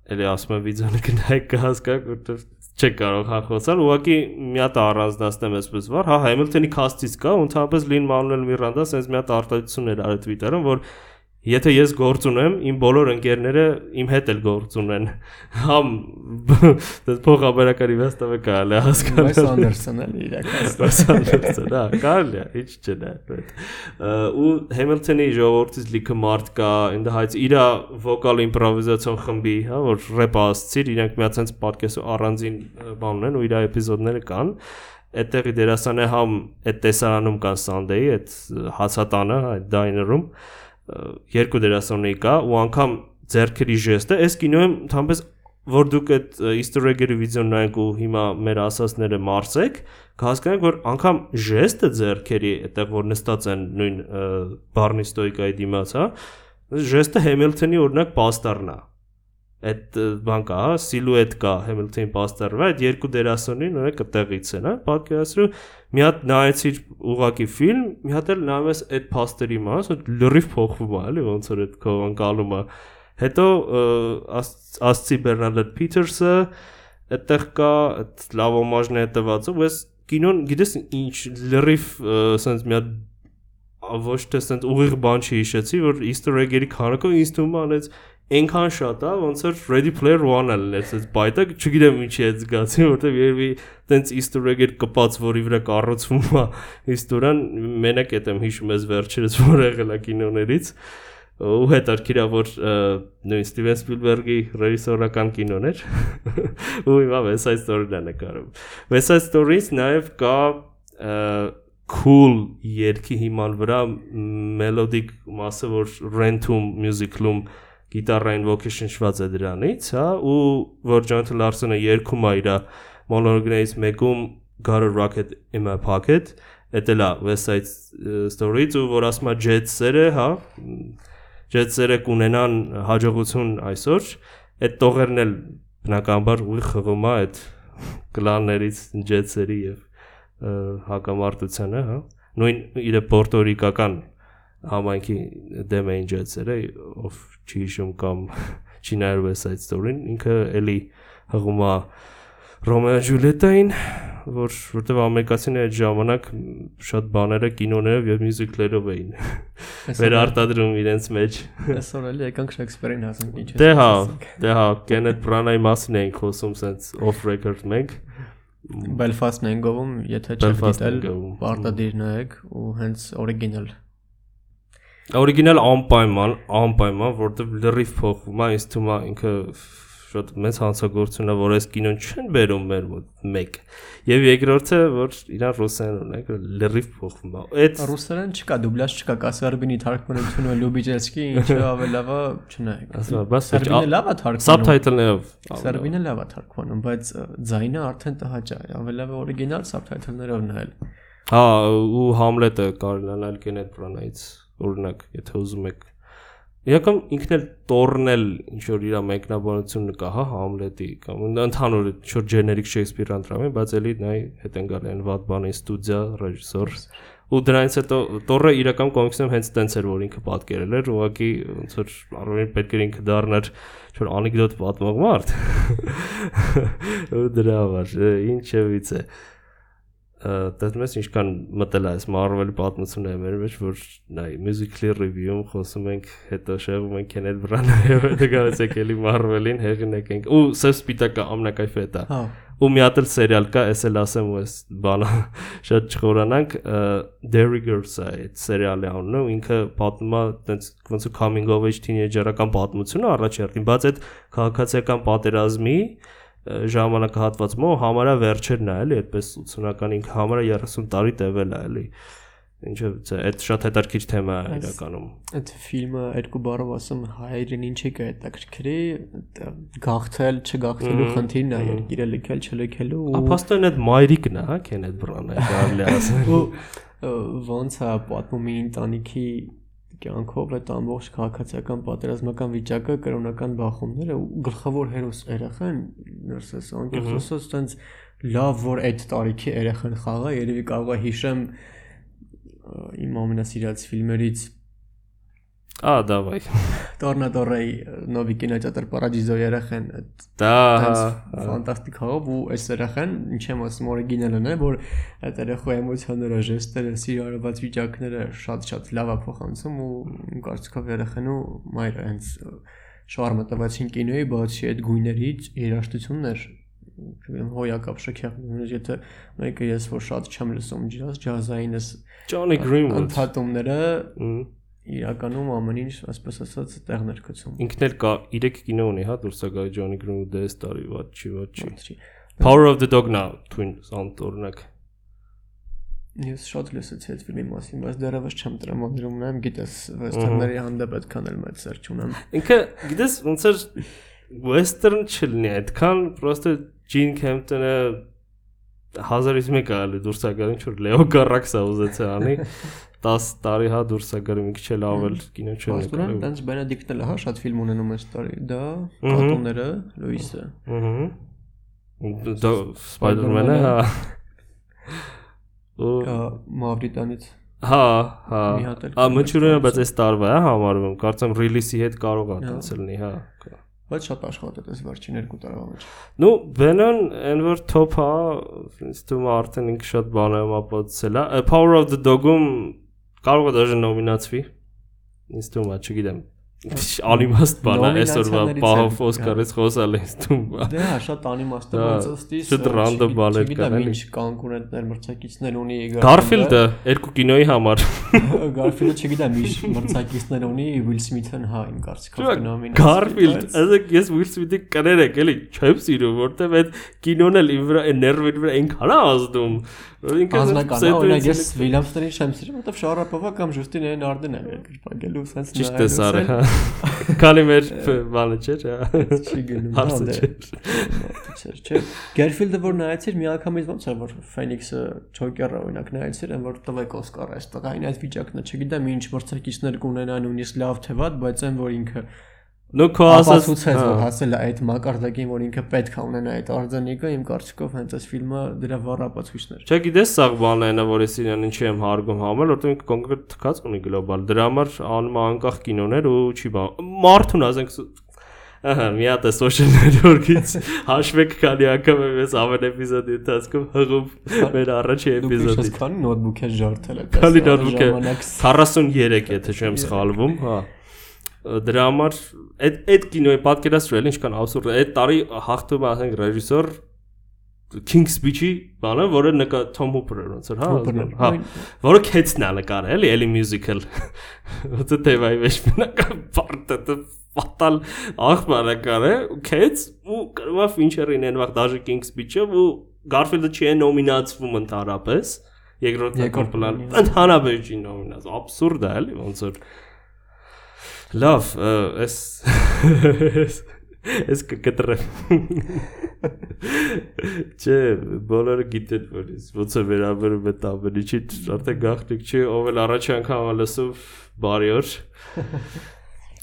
էլի ասում եմ վիդեոն գնայք կհասկաք, որտեվ չեք կարող հա խոսալ, ուղղակի մի հատ առանձնացնեմ այսպես վար, հա Համիլթոնի cast-ից կա, ընդհանրապես Lin Manuel Miranda sense մի հատ արտահայտություն էր արել Twitter-ում, որ Եթե ես գործ ունեմ, իմ բոլոր ընկերները իմ հետ էլ գործ ունեն։ Համ դա փոխաբերականի վստահը կարելի է հասկանալ։ Բայց Անդերսոնն էլ իրականացնում։ Անդերսոն, հա, կարելի է, ինչ չէ դա։ Ու Համիլթոնի ժողովրդից լիքը մարդ կա, in the heights իր վոկալ իմպրովիզացիոն խմբի, հա, որ ռեփ ասցիր, միած հենց podcast առանձին բան ունեն ու իր էպիզոդները կան այդտեղի դերասանը համ այդ տեսարանում կան Sunday, այդ հացատանը, այդ diner-ում երկու դերասանուհի կա ու անգամ ձերքերի ժեստը այս կինոյում ընդհանրապես որ դուք այդ Easter egg-երի վիդեոն նայեք ու հիմա մեր ասածները մարսեք, կհասկանաք, որ անգամ ժեստը ձերքերի, այդտեղ որ նստած են նույն բառնի ստոյկայի դիմաց, հա, ժեստը Hamilton-ի օրինակ պաստառն է այդ բան կա, հա, սիլուետ կա Hamilton պաստառը, այդ երկու դերասանին օրինակ այդտեղից են, հա, պատկերացրու մի հատ նայեցի ուղակի ֆիլմ, մի հատ էլ նայում ես այդ փաստերի մաս, լրիվ փոխվում է, էլի ոնց որ այդ քո անցալումը։ Հետո ասցի Բերնարդ Փիթերսը այդտեղ կա այդ լավ օմաժն է տված, ու ես կինոն գիտես ինչ լրիվ ասենց մի հատ ոչ թե ասենց ուղիղ բան չհիշեցի, որ Easter egg-երի քանակը ինձ թվում է անեց այնքան շատ է, ոնց որ Ready Player One-ը լես այս բայտը, չգիտեմ ինչի է զգացի, որտեվ երևի տենց Easter egg-եր կպած, որի վրա կառուցվում է իստորիան, մենակ այդ եմ հիշում ես վերջերս որ եղել է կինոներից ու հետարքիրա որ նույն Ստիվեն Սպիլբերգի ռեժիսորական կինոն էր ու հիմա West Side Story-ն է նկարում West Side Story-ից նաև կա cool երգի հիման վրա մելոդիկ մասը որ Rent-ում musical-ում գիտարային ոգի շնչված է դրանից, հա, ու որ Jonathan Larson-ը երգում է իր մոնոլոգներից մեկում Got a rocket in my pocket, դա լա West Side Story-ից ու որ ասում է Jets-երը, հա, Jets-երը կունենան հաջողություն այսօր, այդ տողերն էլ բնականաբար ուղի խղում է այդ կլաններից Jets-երի եւ հակամարտությանը, հա նույն իր պորտորիկական համայնքի դեմ էին ջեցերը, ով չի հիշում կամ չի նայել West Story-ին, ինքը էլի հղում է Ռոմեո Ջուլիետային, որ որտեվ ամերիկացիները այդ ժամանակ շատ բաները կինոներով եւ մյուզիկլերով էին վերարտադրում իրենց մեջ։ Այսօր էլի եկանք Շեքսպիրին հասանք ինչ է։ Դե հա, դե հա, Կենեթ Բրանայի մասին էինք խոսում sense off record մենք։ Belfast-ն են գովում, եթե չեք դիտել, պարտադիր նայեք ու հենց օրիգինալ Օրիգինալ անպայման, անպայման, որտեվ լրիվ փոխվում է, ինձ թվում է ինքը շատ մեծ հանցագործություն է, որ այս կինոն չեն բերում մեր մոտ մեկ։ Եվ երկրորդը, որ իրան ռուսերեն ունենք, լրիվ փոխվում է։ Այդ ռուսերեն չկա, դուբլաժ չկա, կա սերբինի թարգմանությունը Լյուբիջեսկի, ինչը ավելի լավ է, չնայեք։ Ասա, բաս սերբինը լավ է թարգմանում։ Սաբթայթլներով։ Սերբինը լավ է թարգմանում, բայց ձայնը արդեն տհաճ է, ավելի լավ է օրիգինալ սաբթայթլներով նայել։ Հա, ու Համլետը նայել Կենեթ Բրանայից օրինակ, եթե ուզում եք Իրական ինքն էլ տորնել ինչ որ իր մեկնաբանությունը կա, հա, Համլետի կամ ընդհանուր ինչ որ generic Shakespeare-ան դրամի, բայց էլի նայ հետ են գալի այն վատ բանի ստուդիա, ռեժիսոր ու դրանից հետո տորը իրական կոմիքսում հենց տենց էր որ ինքը պատկերել էր ուղղակի ոնց որ առավելին պետք էր ինքը դառնար ինչ որ անեկդոտ պատմող մարդ ու դրա համար ինչևից է դեռ մեզ ինչքան մտել է այս Marvel-ի պատմությունները մեր մեջ որ նայ musically review-ում խոսում ենք հետո շեղում ենք Kenneth Branagh-ը հետո գալիս եկելի Marvel-ին հեղինակ ենք ու սև սպիտակը ամնակայֆ է դա հա ու մի հատ էլ սերիալ կա, ես էլ ասեմ ու այս բանը շատ չխորանանք Derriggers է այդ սերիալի անունը, ինքը պատմում է տենց ոնց ու coming of age teenager-ական պատմությունը առաջերտին, բայց այդ քաղաքացիական պատերազմի ժամանակահատվածում համարա վերջերն է, էլի, այդպես 80-ական ինքը համարա 30 տարի տևել է, էլի ինչը այդ շատ հետաքրքիր թեմա է իրականում այդ ֆիլմը երկու բառով ասում հայերեն ինչի կա հետաքրքրի գաղթել չգաղթելու խնդիրն է երկիրը լքել չլքելու ու ապաստան այդ մայրիկն է հա Քենեթ Բրանը կարելի ասել ու ոնց է պատմում ընտանիքի կյանքով այդ ամբողջ քաղաքացիական պատերազմական վիճակը կրոնական բախումները ու գլխավոր հերոս երեխան նրսես անկեղծոս տենց լավ որ այդ տարիքի երեխան խաղա երևի կարող է հիշեմ իմ ամենասիրած ֆիլմերից Ա, դավայ։ Tornador-ի Novi Kinoteatr Paradiso երախեն դա ֆանտաստիկ հավ ու այս երախեն ինչ եմ ասում օրիգինալն է որ այդ երախու էմոցիաները, ժեստերը, սիրարված վիճակները շատ-շատ լավ է փոխանցում ու կարծիքով երախենու մայրը հենց շարմը տվեցին կինոյի բացի այդ գույներից երաժշտություններ չգիտեմ հոյակապ շքեղ նույնիսկ եթե մեկը ես որ շատ չեմ լսում ջազ ջազայինս Johnny Greenwood ընդհատումները իրականում ամեն ինչ ասպես ասած տեղներ գցում ինքն էլ կա 3 կինո ունի հա դուրս է գալի Johnny Greenwood-ը այս տարի ված չի ված չի Power of the Dog now twin sound օրինակ Ես շատ լսեցի այդ ֆիլմի մասին, բայց դեռևս չեմ տրամադրում նայեմ, գիտես, վեսթերների հանդեպ այդքան էլ մեծ սեր չունեմ։ Ինքը գիտես ոնց էր western չլինի, այդքան պրոստը Ջին Քեմպտոնը 1001 կարելի դուրս է գալի ինչ որ Լեո Գարաքսա ուզեց անի 10 տարի հա դուրս է մի քիչ էլ ավել կինո չէ նկարել։ Բայց տենց Բենեդիկտն էլ հա շատ ֆիլմ ունենում այս տարի։ Դա Կատուները, Լուիսը։ Ահա։ Դա Spider-Man-ը հա։ Ու Մավրիտանից Հա, հա։ Ա մնչուրենը բայց այս տարվա է համարվում։ Կարծեմ ռիլիսի հետ կարող է տենց լինի, հա բայց շատ աշխատել էս վերջին երկու տարվա մեջ։ Ну, Venom այն որ top-ա, ինձ թվում է արդեն ինքը շատ բան է ապացուցել է։ Power of the Dog-ում կարող է դաժե նոմինացվի։ Ինձ թվում է, չգիտեմ, անիմաստ բան է այսօրվա պահով Օսկարից խոսալ ես դու։ Դե հա, շատ անիմաստ է, բայց ըստի շատ ռանդոմ բան է կան էլի։ Ինչ կոնկուրենտներ, մրցակիցներ ունի Garfield-ը երկու կինոյի համար։ Garfield-ը չգիտեմ, ինչ մրցակիցներ ունի Will Smith-ն հա, իմ կարծիքով նոմինացիա։ Garfield, ասեք ես Will Smith-ի կներեք, էլի, չեմ սիրում, որտեվ այդ կինոն էլ իմ վրա, այն ներվերի վրա այնքան է ազդում, Անձնական է, օրինակ ես Վիլյամսներին չեմ սիրում, որովհետև Շարապովը կամ Ժուստինային Արդեն է երկրպագելու sense նայելու։ Ճիշտ է սարը, հա։ Քանի մեր բանը չէ, հա։ Չի գնում, հարցը չէ։ Չէ, Գերֆիլդը որ նայեցիր, մի անգամից ոնց էր որ Ֆենիքսը Ջոկերը օրինակ նայեցիր, այն որ տվեք Օսկար այս տղային այդ վիճակն է, չգիտեմ ինչ մրցակիցներ կունենա նույնիսկ լավ թե վատ, բայց այն որ ինքը Նո քո ասած ցույց որ հասել է այդ մակարդակին, որ ինքը պետք է ունենա այդ արձանիկը, իմ կարծիքով հենց այս ֆիլմը դրա վառ ապացույցներ։ Չէ, գիտես, սա բանն է, որ ես իրեն ինչի եմ հարգում համել, որտեղ ինքը կոնկրետ թքած ունի գլոբալ։ Դրա համար անում անկախ կինոներ ու չի բան։ Մարդուն ասենք Ահա, մի հատ է social network-ից հաշվեք քանի անգամ եմ ես ամեն էպիզոդի ընթացքում հղում մեր առաջի էպիզոդից։ Քանի նոթբուք ես ջարդել եմ։ Քանի նոթբուք է 43, եթե չեմ սխալվում, հա դրա համար այդ այդ կինոյի պատկերացրել էլ ինչքան абսուրդ է։ Այդ տարի հաղթում ասենք ռեժիսոր King Speech-ի բանը, որը նկա Tom Hooper-ը ոնց էր, հա, հա, որը քեցն է նկարել, էլի, էլի musical։ Ոնց է թեվայի մեջ բնական բարտը ֆատալ ախբարակար է, քեց ու կարողա Fincher-ին այն վաղ դաժե King Speech-ը ու Garfield-ը չի նոմինացվում ընդհանրապես։ Երկրորդ երկրորդ պլան ընդհանրապես չի նոմինաց, абսուրդ է, էլի, ոնց որ Լավ, էս էս կկտրեմ։ Չէ, բոլորը գիտեն, որ ոնց է վերաբերում այդ ամենի չի, արդեն գաղտնիք չի, ով էլ առաջ անգամ լսում բարի օր։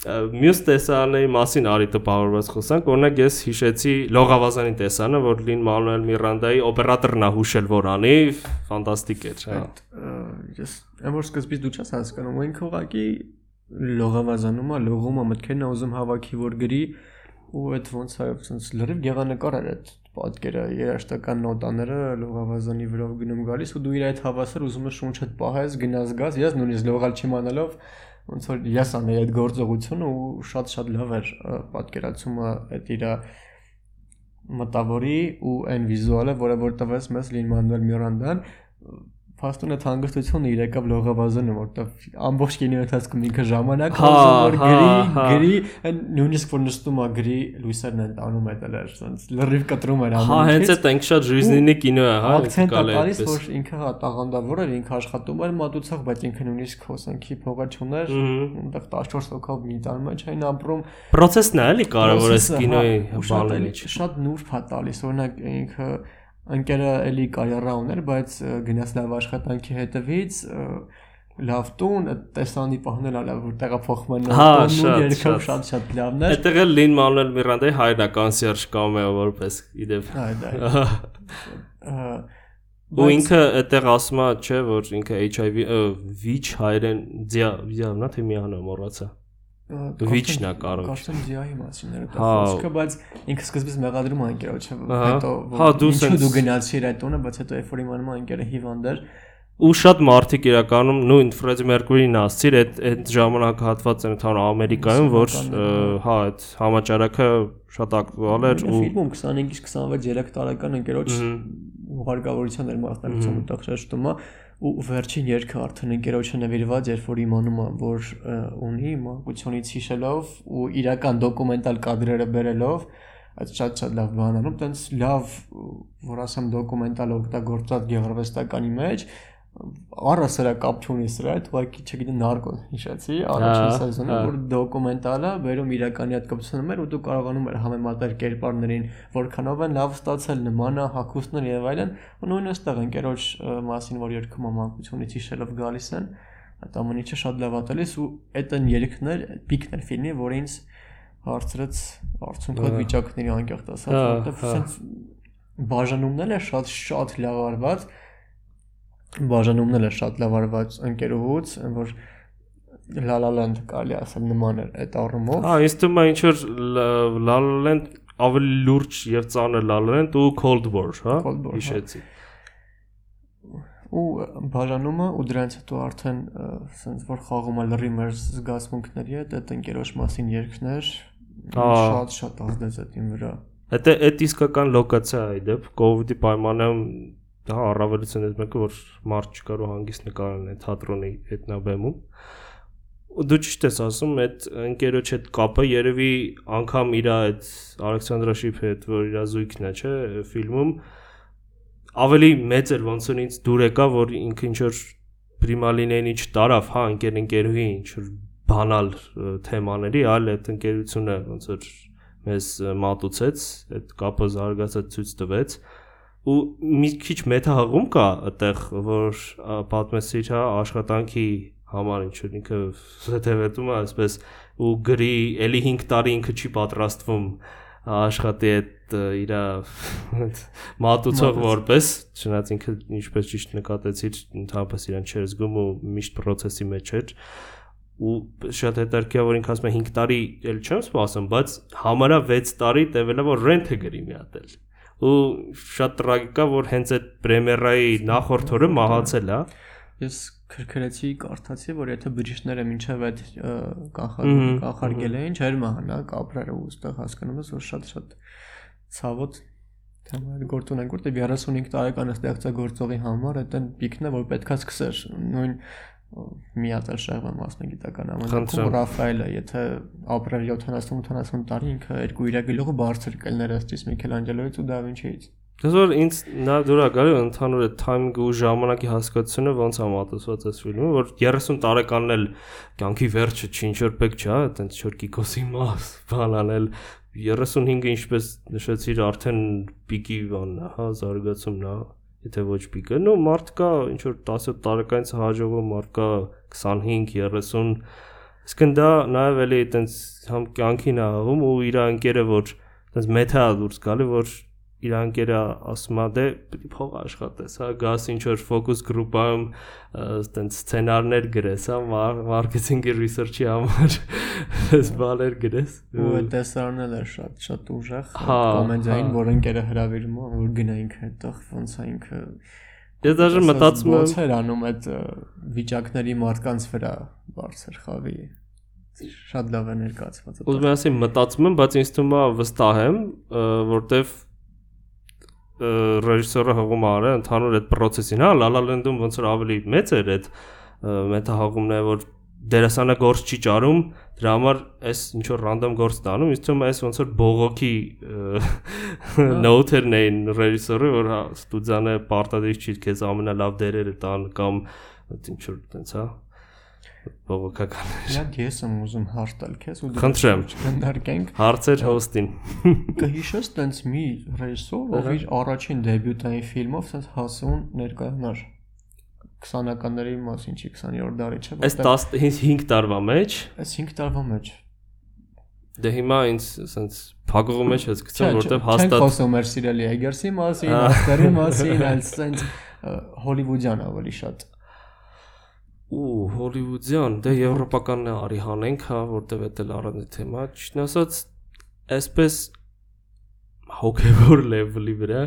մյուս տեսաների մասին արի տպավորված խոսանք, օրինակ ես հիշեցի Լողավազանի տեսանը, որ Լին Մանուել Միրանդայի օպերատորն է հուշել որ անի, ֆանտաստիկ է, չէ՞։ Ես այն որ սկզբից դու չես հասկանում, ինքը ուղակի Լողավազանում է, լողում է մտքերն է ուզում հավաքի որ գրի ու այդ ոնց է, ոնց լրիվ գեղանկար էր այդ պատկերը երաշտական նոտաները լողավազանի վրով գնում գալիս ու դու իր այդ հավասար ուզում ես շունչդ պահես գնաս գաս ես նույնիսկ լողալ չիմանալով ոնց որ ես անեի այդ գործողությունը ու շատ-շատ լավ էր պատկերացումը այդ իր մտավորի ու այն վիզուալը, որը որ տվեց մեզ Լին Մանուել Միրանդան Փաստուն այդ հանգստությունը իր եկավ լողավազանը, որտեվ ամբողջ կինոյի ընթացքում ինքը ժամանակ որ գրի, գրի, նույնիսկ որ նստում է գրի, լույսերն են տանում այդ էլ ասենց լրիվ կտրում էր ամեն ինչ։ Հա, հենց այդ այնք շատ ժույզնինի կինո է, հա, կալի այդպես։ Որ ինքը հա տաղանդավոր էր, ինքը աշխատում էր մատուցող, բայց ինքը նույնիսկ հոսանքի փողը չուներ, այնտեղ 14 հոգով մի տան մեջ այն ապրում։ Պրոցեսն է էլի կարևոր է կինոյի բանը։ Շատ նուրբ է տալիս, օրինակ ինքը ընկերը էլի կարիերա ուներ, բայց գնաց լավ աշխատանքի հետևից լավ տուն, տեսանի պահնել ալա որ տեղափոխման հա, շատ երկով շատ շատ լավն էր։ Այդտեղ էլ Լին Մանուել Միրանդայի հայրը կոնսերժ կամեո որպես իդեպ։ Հա, դա։ Ու ինքը այդտեղ ասում է, չէ, որ ինքը HIV վիճ հայրեն դիա, դիա, նա թե միանա մոռացա վիճն է կարող։ Կարծեմ ձիայի մասինները դա խոսքը, բայց ինքը սկզբից մեղադրում է անկերոջը, հետո հա դու դու գնացիր այդ տոնը, բայց հետո երբ որ իմանում է անկերը հիվանդ էր, ու շատ մարդիկ իրականում նույն Ֆրեդի Մերկուրին ասցիր այդ այդ ժամանակահատվածը ընդհանուր Ամերիկայում որ հա այդ համաճարակը շատ ակտուալ էր ու ֆիլմում 25-ից 26 3 տարեկան ընկերոջ հարգավորության էր մասնակցում այդտեղ շեշտում է ու վերջին երգը արդեն ընկերոջը նվիրված էր, որ իմանում եմ, որ ունի մանկությունից հիշելով ու իրական դոկումենտալ կադրերը բերելով այդ շատ-շատ լավ բան անում, տենց լավ, որ ասեմ դոկումենտալ օգտագործած գեղարվեստականի մեջ առասրա կապ չունի սրա, այդ ուղղակի չգիտեմ նարկոս հիշեցի, առաջին սեզոնը որ դոկումենտալը վերում իրականի հետ կապցնում էր ու դու կարողանում ես համեմատել կերպարներին, որքանով են լավ ստացել նմանը, հակոստներ եւ այլն, ու նույն այստեղ ընկերոջ մասին որ երկում մանկությունից հիշելով գալիս են, այդ ամեն ինչը շատ լավ ատելիս ու այդ են երգներ, պիկներ ֆիլմի, որ ինձ հարցրեց արդյունքով վիճակների անկեղծ ասած, որովհետեւ sense բաժանումն էլ է շատ շատ լավ արված բաժանումն էլ է շատ լավ արված ընկերուհուց, որ La La Land կարելի ասել նման էր այդ առումով։ Հա, ինձ թվում է ինչ որ La La Land ավելի լուրջ եւ ծանր La La Land ու Cold War, հա, հա։ հիշեցի։ ու բաժանումը ու դրանից հետո արդեն ասենց որ խաղում է լրի մեր զգացմունքների հետ, այդ ընկերոջ մասին երգներ շատ շատ ազդեց այդ իմ վրա։ Այդ այդ իսկական լոկացիա է դեպ COVID-ի պայմանում դա առավելությունից մեկը որ մարդ չկար ու հանգիստ նկարել է թատրոնի ետնաբեմում ու դու ճիշտ ես ասում այդ ընկերոջ հետ կապը երևի անգամ իր այդ Ալեքսանդրա Շիփի հետ որ իր զույգն է չէ ֆիլմում ավելի մեծ էր ոնց որ ինձ դուր եկա որ ինքը ինչ որ պրիմալինեն ինչ տարավ հա ընկեր ընկերուհի ինչ որ բանալ թեմաների այլ այդ ընկերությունը ոնց որ մեզ մատուցեց այդ կապը զարգացած ցույց տվեց ու մի քիչ մեթահղում կա այդտեղ որ պատմեցիր հա աշխատանքի համար ինչ որ ինքը հետևետում է այսպես ու գրի էլի 5 տարի ինքը չի պատրաստվում աշխատի այդ իր մատուցող որպես չնայած ինքը ինչպես ճիշտ նկատեցիր ընդհանրապես իրան չէր զգում ու միշտ process-ի մեջ էր ու շատ հետաքրքիր որ ինքը ասում է 5 տարի էլ չեմ սպասում բայց համարա 6 տարի տևել է որ ռենթը գրի մի հատ էլ ու շատ տրագիկ է որ հենց այդ պրեմիերայի նախորդ օրը մահացել է ես քրքրեցի կարդացի որ եթե բջիջները մինչև այդ կանխարգել էին չէր մահանա կապրերը ու ստեղ հասկանում ես որ շատ-շատ ցավոտ թեմա այդ գործուն են որտեղ 35 տարեկան ստեղծագործողի համար այդ են պիկն է որ պետքա սկսեր նույն մի հատ էլ շեղվը մասնագիտական ամենքում Ռաֆայելը, եթե ապրել 70-80 տարի ինքը երկու իր գլուխը բարձր կլներ ըստիս Միքելանջելոյից ու Դավինչիից։ Դες որ ինձ նա դուրա գալի ընդհանուր այդ timing ու ժամանակի հասկացությունը ոնց է մատուցված այս ֆիլմը, որ 30 տարեկանն էլ կյանքի վերջը չի ինչ որ պետք չէ, այտենց չոր կիկոսի մաս բան անել 35-ը ինչպես նշեցիր արդեն պիկի բանն է, հա, զարգացումն է, եթե ոչ պիկը։ Նո մարդ կա ինչ որ 17 տարեկանից հաջողվում մարդ կա 25, 30 Իսկն դա նաև էլի այտենց համ կյանքին ա հաղում ու իր ընկերը որ այտենց մեթա դուրս գալի որ իր անկերը ասում է դե պիտի փող աշխատես, հա, գաս ինչ որ ֆոկուս գրուպայում այտենց սցենարներ գրես, հա, մարքեթինգի ռիսերչի համար այս բաներ գրես։ Ու այդ տեսարանը էլ է շատ շատ ուժեղ կոմեդիային, որ ընկերը հրավիրում է, որ գնայինք այդտեղ ոնց է ինքը Ես դաժե մտածում եմ ոնց էր անում այդ վիճակների մարդկանց վրա բարձր խավի շատ լավ է ներկայացված։ Ուզում եմ ասեմ մտածում եմ, բայց ինձ թվում է վստահ եմ, որտեվ ռեժիսորը հողում արել ընդհանուր այդ process-ին, հա, La La Land-ում ոնց որ ավելի մեծ էր այդ մետահաղումները, որ դերասանը գործ չի ճարում, դրա համար այս ինչ որ ռանդոմ գործ տանում, իսկ թվում է այս ոնց որ բողոքի նոթերն էին ռեժիսորը, որ հա ստուդիանը պարտադիր չի քեզ ամենալավ դերերը տան կամ ինչ որ տենց հա բողոքականներ։ Իրանք ես եմ ուզում հարց տալ քեզ ու Խնդրեմ։ Քննարկենք։ Հարցեր հոստին։ Կհիշես տենց մի ռեժիսոր, ով իր առաջին դեբյուտային ֆիլմով տենց հասուն ներկայանար 20-ականների մասին, չի 20-րդ դարի, չէ՞։ Այս 15 տարվա մեջ։ Այս 5 տարվա մեջ։ Դե հիմա ինձ ասենց փակողու մեջ ես գցեմ, որտեվ հաստատ Չենք խոսում մեր սիրելի Էգերսի մասին, Աստերի մասին, այլ սենց հոլիվուդյան ավելի շատ ու հոլիվուդյան, դե եվրոպականն է արի հանենք, հա, որտեվ դա էլ առանց թեմա, ճիշտ ասած, այսպես հոգեվոր լեվելի վրա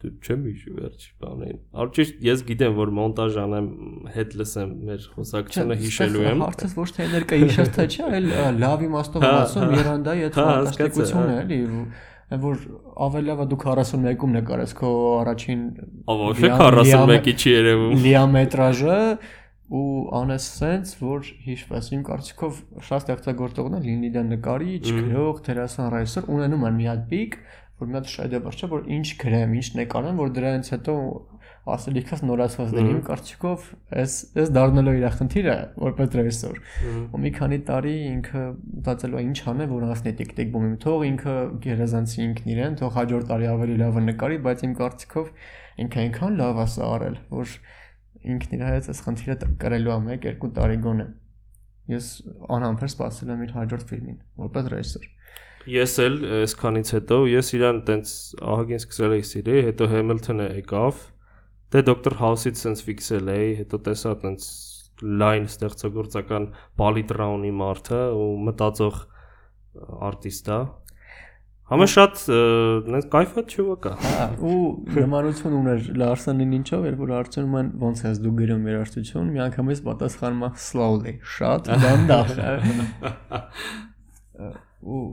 դու չեմ հիշու վերջ բանին։ Արդյոք ես գիտեմ, որ մոնտաժ անեմ, հետ լսեմ մեր խոսակցությունը հիշելու եմ։ Հարցը ոչ թե ներկա հիշած թե չէ, այլ լավ իմաստով հա, ասում հա։ Երանդայի այդ Հա, ֆանտաստիկությունը հասկացա, էլի որ ավելի լավ է դու 41-ում նկարես քո առաջին Ո՞չ լիա- 41-ի չի երևում։ լիամետրաժը ու անես սենց որ հիշվես իմ կարծիքով շատ ստեղծագործողներ լինի դա նկարիչ, գրող, դերասան, ռեժիսոր ունենում են մի հատ պիկ, որ մի հատ շեդևր չէ, որ ինչ գրեմ, ինչ նկարեմ, որ դրանից հետո ասելիքս նորացված դերի իմ կարծիքով էս էս դառնալու իր խնդիրը որպես ռեժիսոր ու մի քանի տարի ինքը մտածելու է ինչ անել որ հասնի տիկ-տիկ բումի թող ինքը գերազանցի ինքն իրեն թող հաջորդ տարի ավելի լավը նկարի բայց իմ կարծիքով ինքը այնքան լավ է սա արել որ ինքն իր հետ այս խնդիրը կրելու է 1-2 տարի գոնե ես անհամբեր սպասել եմ իր հաջորդ ֆիլմին որպես ռեժիսոր Ես էլ այսքանից հետո ես իրան տենց ահագին սկսել էի սիրել, հետո Hamilton-ը եկավ։ Դե Dr. House-ից sense ֆիքսել էի, հետո տեսա տենց լայն ստեղծագործական պալիտրա ունի մարդը ու մտածող արտիստ է։ Համը շատ նենց կայֆատ չուվակ է։ Հա, ու նմանություն ուներ Լարսենին ինչով, երբ որ հարցնում են ոնց ես դու գրում երաժշտություն, մի անգամ ես պատասխանում եմ slowly, շատ դանդաղ։ ու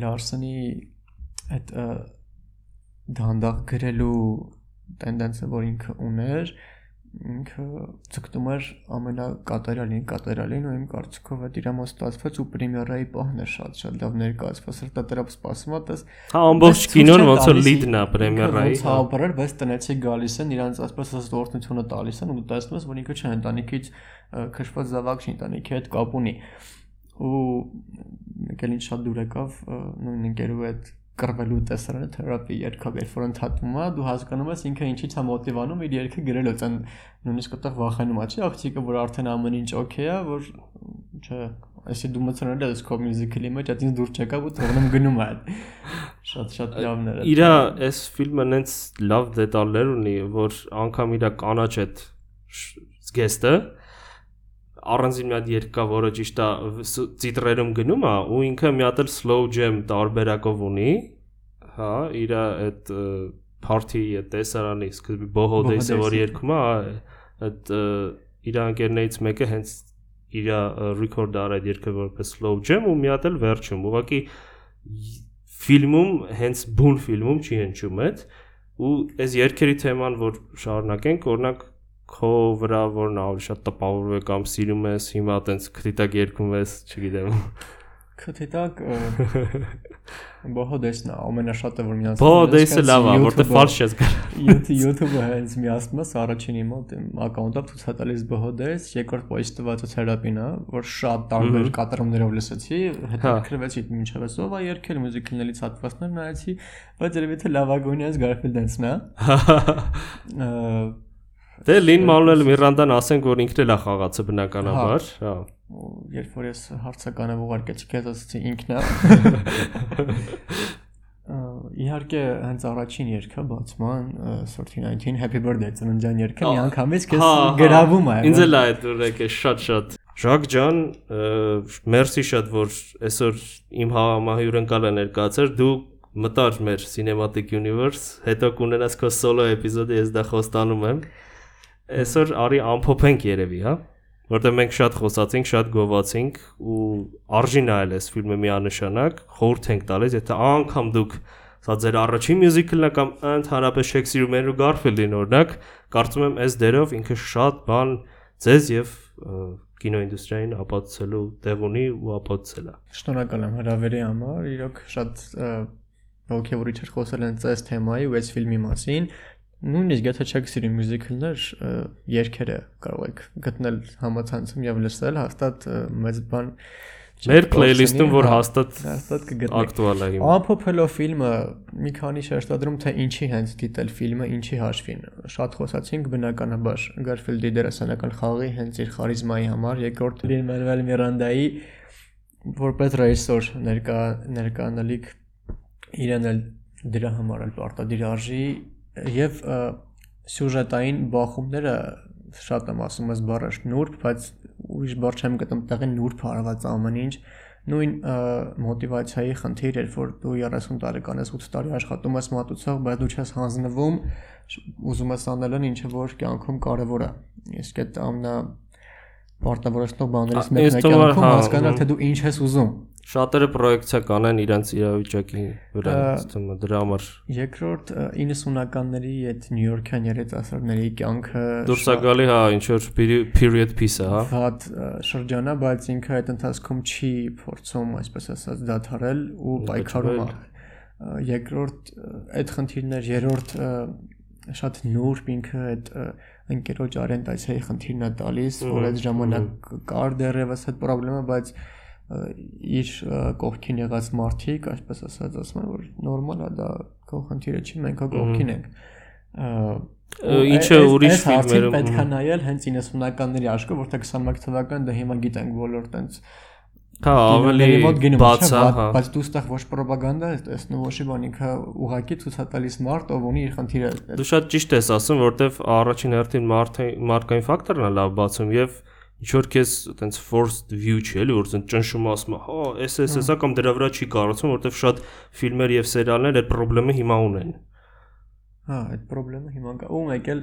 Լարսենի այդ դանդաղ գրելու տենդենսը, որ ինքը ուներ, ինքը ցկտում էր ամենակատարյալին, կատարյալին ու իմ կարծիքով այդ իր համար ստացվեց ու պրեմիերայի պահն է շատ շատ լավ ներկայացված, սրտատրապ սպասում է, տես Հա ամբողջ կինոն ոնց որ լիդն է պրեմիերայի։ Ոնց հավաբար, բայց տնեցի գալիս են, իրանց ասպես ասած օրտնությունը տալիս են ու տեսնում ես, որ ինքը չէ ընտանիքից քշված զավակ չի, ընտանիքի հետ կապ ունի։ Ու եկել ինչ շատ դուր եկավ նույն ընկերու հետ կռվելու տեսարանը թերապի երկավ, երբ որ ընդհատում է, դու հասկանում ես ինքը ինչից է մոտիվանում իր երգը գրելուց, այն նույնիսկ այդտեղ վախենում է, չի, աղջիկը, որ արդեն ամեն ինչ օքեյ է, որ չէ, այսի դու մտցնել ես քո մյուզիկլի մեջ, այդ ինձ դուր չեկավ ու թողնում գնում է Շատ շատ լավն էր։ Իրա այս ֆիլմը նենց լավ դետալներ ունի, որ անգամ իրա կանաչ այդ զգեստը առանձին մի հատ երգ կա, որը ճիշտ է ծիտրերում գնում է ու ինքը մի հատ էլ slow jam տարբերակով ունի, հա, իր այդ party այդ տեսարանի սկզբի բոհոդեյսը որ երգում է, այդ իր անկերներից մեկը հենց իր record արել այդ երգը որպես slow jam ու մի հատ էլ վերջում։ Ուղղակի ֆիլմում հենց բուն ֆիլմում չի հնչում այդ ու այս երգերի թեման որ շարունակենք օրինակ քո վրա որն ավելի շատ տպավորում է կամ սիրում ես հիմա տենց քրիտակ երգում ես չգիտեմ Քթիտակ բոհոդեսն է ամենաշատը որ միացնում բոդեսը լավ է որտեղ ֆալշ ես գար YouTube-ը հենց միացնում ես առաջինի մոտ իմ ակաունտով ցույց է տալիս բոհոդես, երկրորդ պոյս տվածը թերապին է, որ շատ տարբեր կատարումներով լսեցի, հետաքրքրվեցի ինչև է սովա երկել մյուզիկլներից հատվածներ նայեցի, բայց երևի թե լավագույնը ես Garfield Dance-ն է։ Ա, Դե Լին Մանուել Միրանդան ասենք որ ինքն էլ է խաղացը բնականաբար, հա։ ու երբ որ ես հարցականը ուղարկեցի քեզ ասացի ինքն է Ա, իհարկե հենց առաջին երգը բացման ա, Sorting 19 Happy Birthday ծննդյան երգը Ա, միանգամից քեզ հա, հա, գրավում է Ինձ էլ է այդ ուրեք է շատ շատ։ Ժակ ջան, մերսի շատ որ այսօր իմ համահյուրընկալը ներկայացար, դու մտար մեր Cinematic Universe, հետո կունենաս քո սոլո էպիզոդը, ես դա խոստանում եմ։ Այսօր արի ամփոփենք երևի, հա? Որտեղ մենք շատ խոսացինք, շատ գովացինք ու արժի նայել այս ֆիլմը միանշանակ, խորհուրդ ենք տալիս, եթե անգամ դուք սա ձեր առաջին մյուզիկլն է կամ ընդհանրապես Շեքսպիրում ու Գարֆիլդին օրինակ, կարծում եմ այս դերով ինքը շատ բան ձեզ եւ կինոինդուստրիային ապացուցելու տեղ ունի ու ապացուցել է։ Շնորհակալ եմ հրավերի համար իրոք շատ ոգևորիչ էր խոսել այս թեմայի ու այս ֆիլմի մասին նույնիսկ եթե չեք սիրում մյուզիկլներ երգերը կարող եք գտնել համացանցում եւ լսել հաստատ մեծ բան Մեր playlist-ում որ հա, հաստատ հաստատ կգտնեք ակտուալ է հիմա։ Ամփոփելով ֆիլմը մի քանի շեշտադրում թե ինչի հենց դիտել ֆիլմը, ինչի հաշվին։ Շատ խոսացինք բնականաբար Garfield-ի դերասանական խաղի հենց իր խարիզմայի համար, երկրորդ Lin-Manuel Miranda-ի որպես ռեժիսոր ներկա ներկանալիք իրեն էլ դրա համար էլ պարտադիր արժի եւ սյուժետային բախումները շատ եմ ասում ես բառը նուրբ, բայց ուրիշ բառ չեմ գտնում տեղին նուրբ հարված ամեն ինչ նույն մոտիվացիայի խնդիր էր, որ դու 30 տարեկան ես 8 տարի աշխատում ես մատուցող, բայց դու չես հանձնվում, ուզում ես անել այն ինչը որ կյանքում կարևոր է։ Իսկ այդ ամնա պարտավորեցնող բաներից մեկն է կյանքում հա, հասկանալ թե դու ինչ ես ուզում։ Շատերը պրոյեկցիա կանեն իրենց իրավիճակի վրա, եմ դրա համար Երկրորդ ը, 90-ականների այդ Նյու-Յորքյան երիտասարդների կյանքը դուրս է գալի, հա, ինչ որ peri- period piece է, հա։ հատ ը, շրջան է, բայց ինքը այդ ընթացքում չի փորձում, այսպես ասած, դադարել ու պայքարում Երկրորդ այդ խնդիրներ, երրորդ շատ նուրբ ինքը այդ ընկերոջ օրենտացիայի խնդիրն է տալիս, որ այդ ժամանակ կար դեռևս այդ խնդրեմը, բայց իր կողքին եղած մարդիկ, այսպես ասած, ասում են, որ նորմալ է դա խնդիրը չի, մենք քո կողքին ենք։ Ինչը ուրիշ ֆիլմերում պետք է նայել հենց 90-ականների աշկը, որտեղ 21 թվական դա հիմա գիտենք բոլոր տենց հա ավելի բաց է, հա։ բայց դու ստեղ ոչ ռոպագանդա ես տեսնում, ոչ բան ինքը ուղակի ցույց է տալիս մարդ, ով ունի իր խնդիրը։ Դու շատ ճիշտ ես ասում, որտեվ առաջին հերթին մարդը մարդկային ֆակտորն է լավ բացում եւ ինչ որ քեզ այտենց forced view չի էլի, որ այտենց ճնշում ասում է, հա, էս էս էսա կամ դրա վրա չի կարծում, որտեվ շատ ֆիլմեր եւ սերիալներ այդ խնդրեմը հիմա ունեն։ Հա, այդ խնդրեմը հիմա կա։ Ու մեկ էլ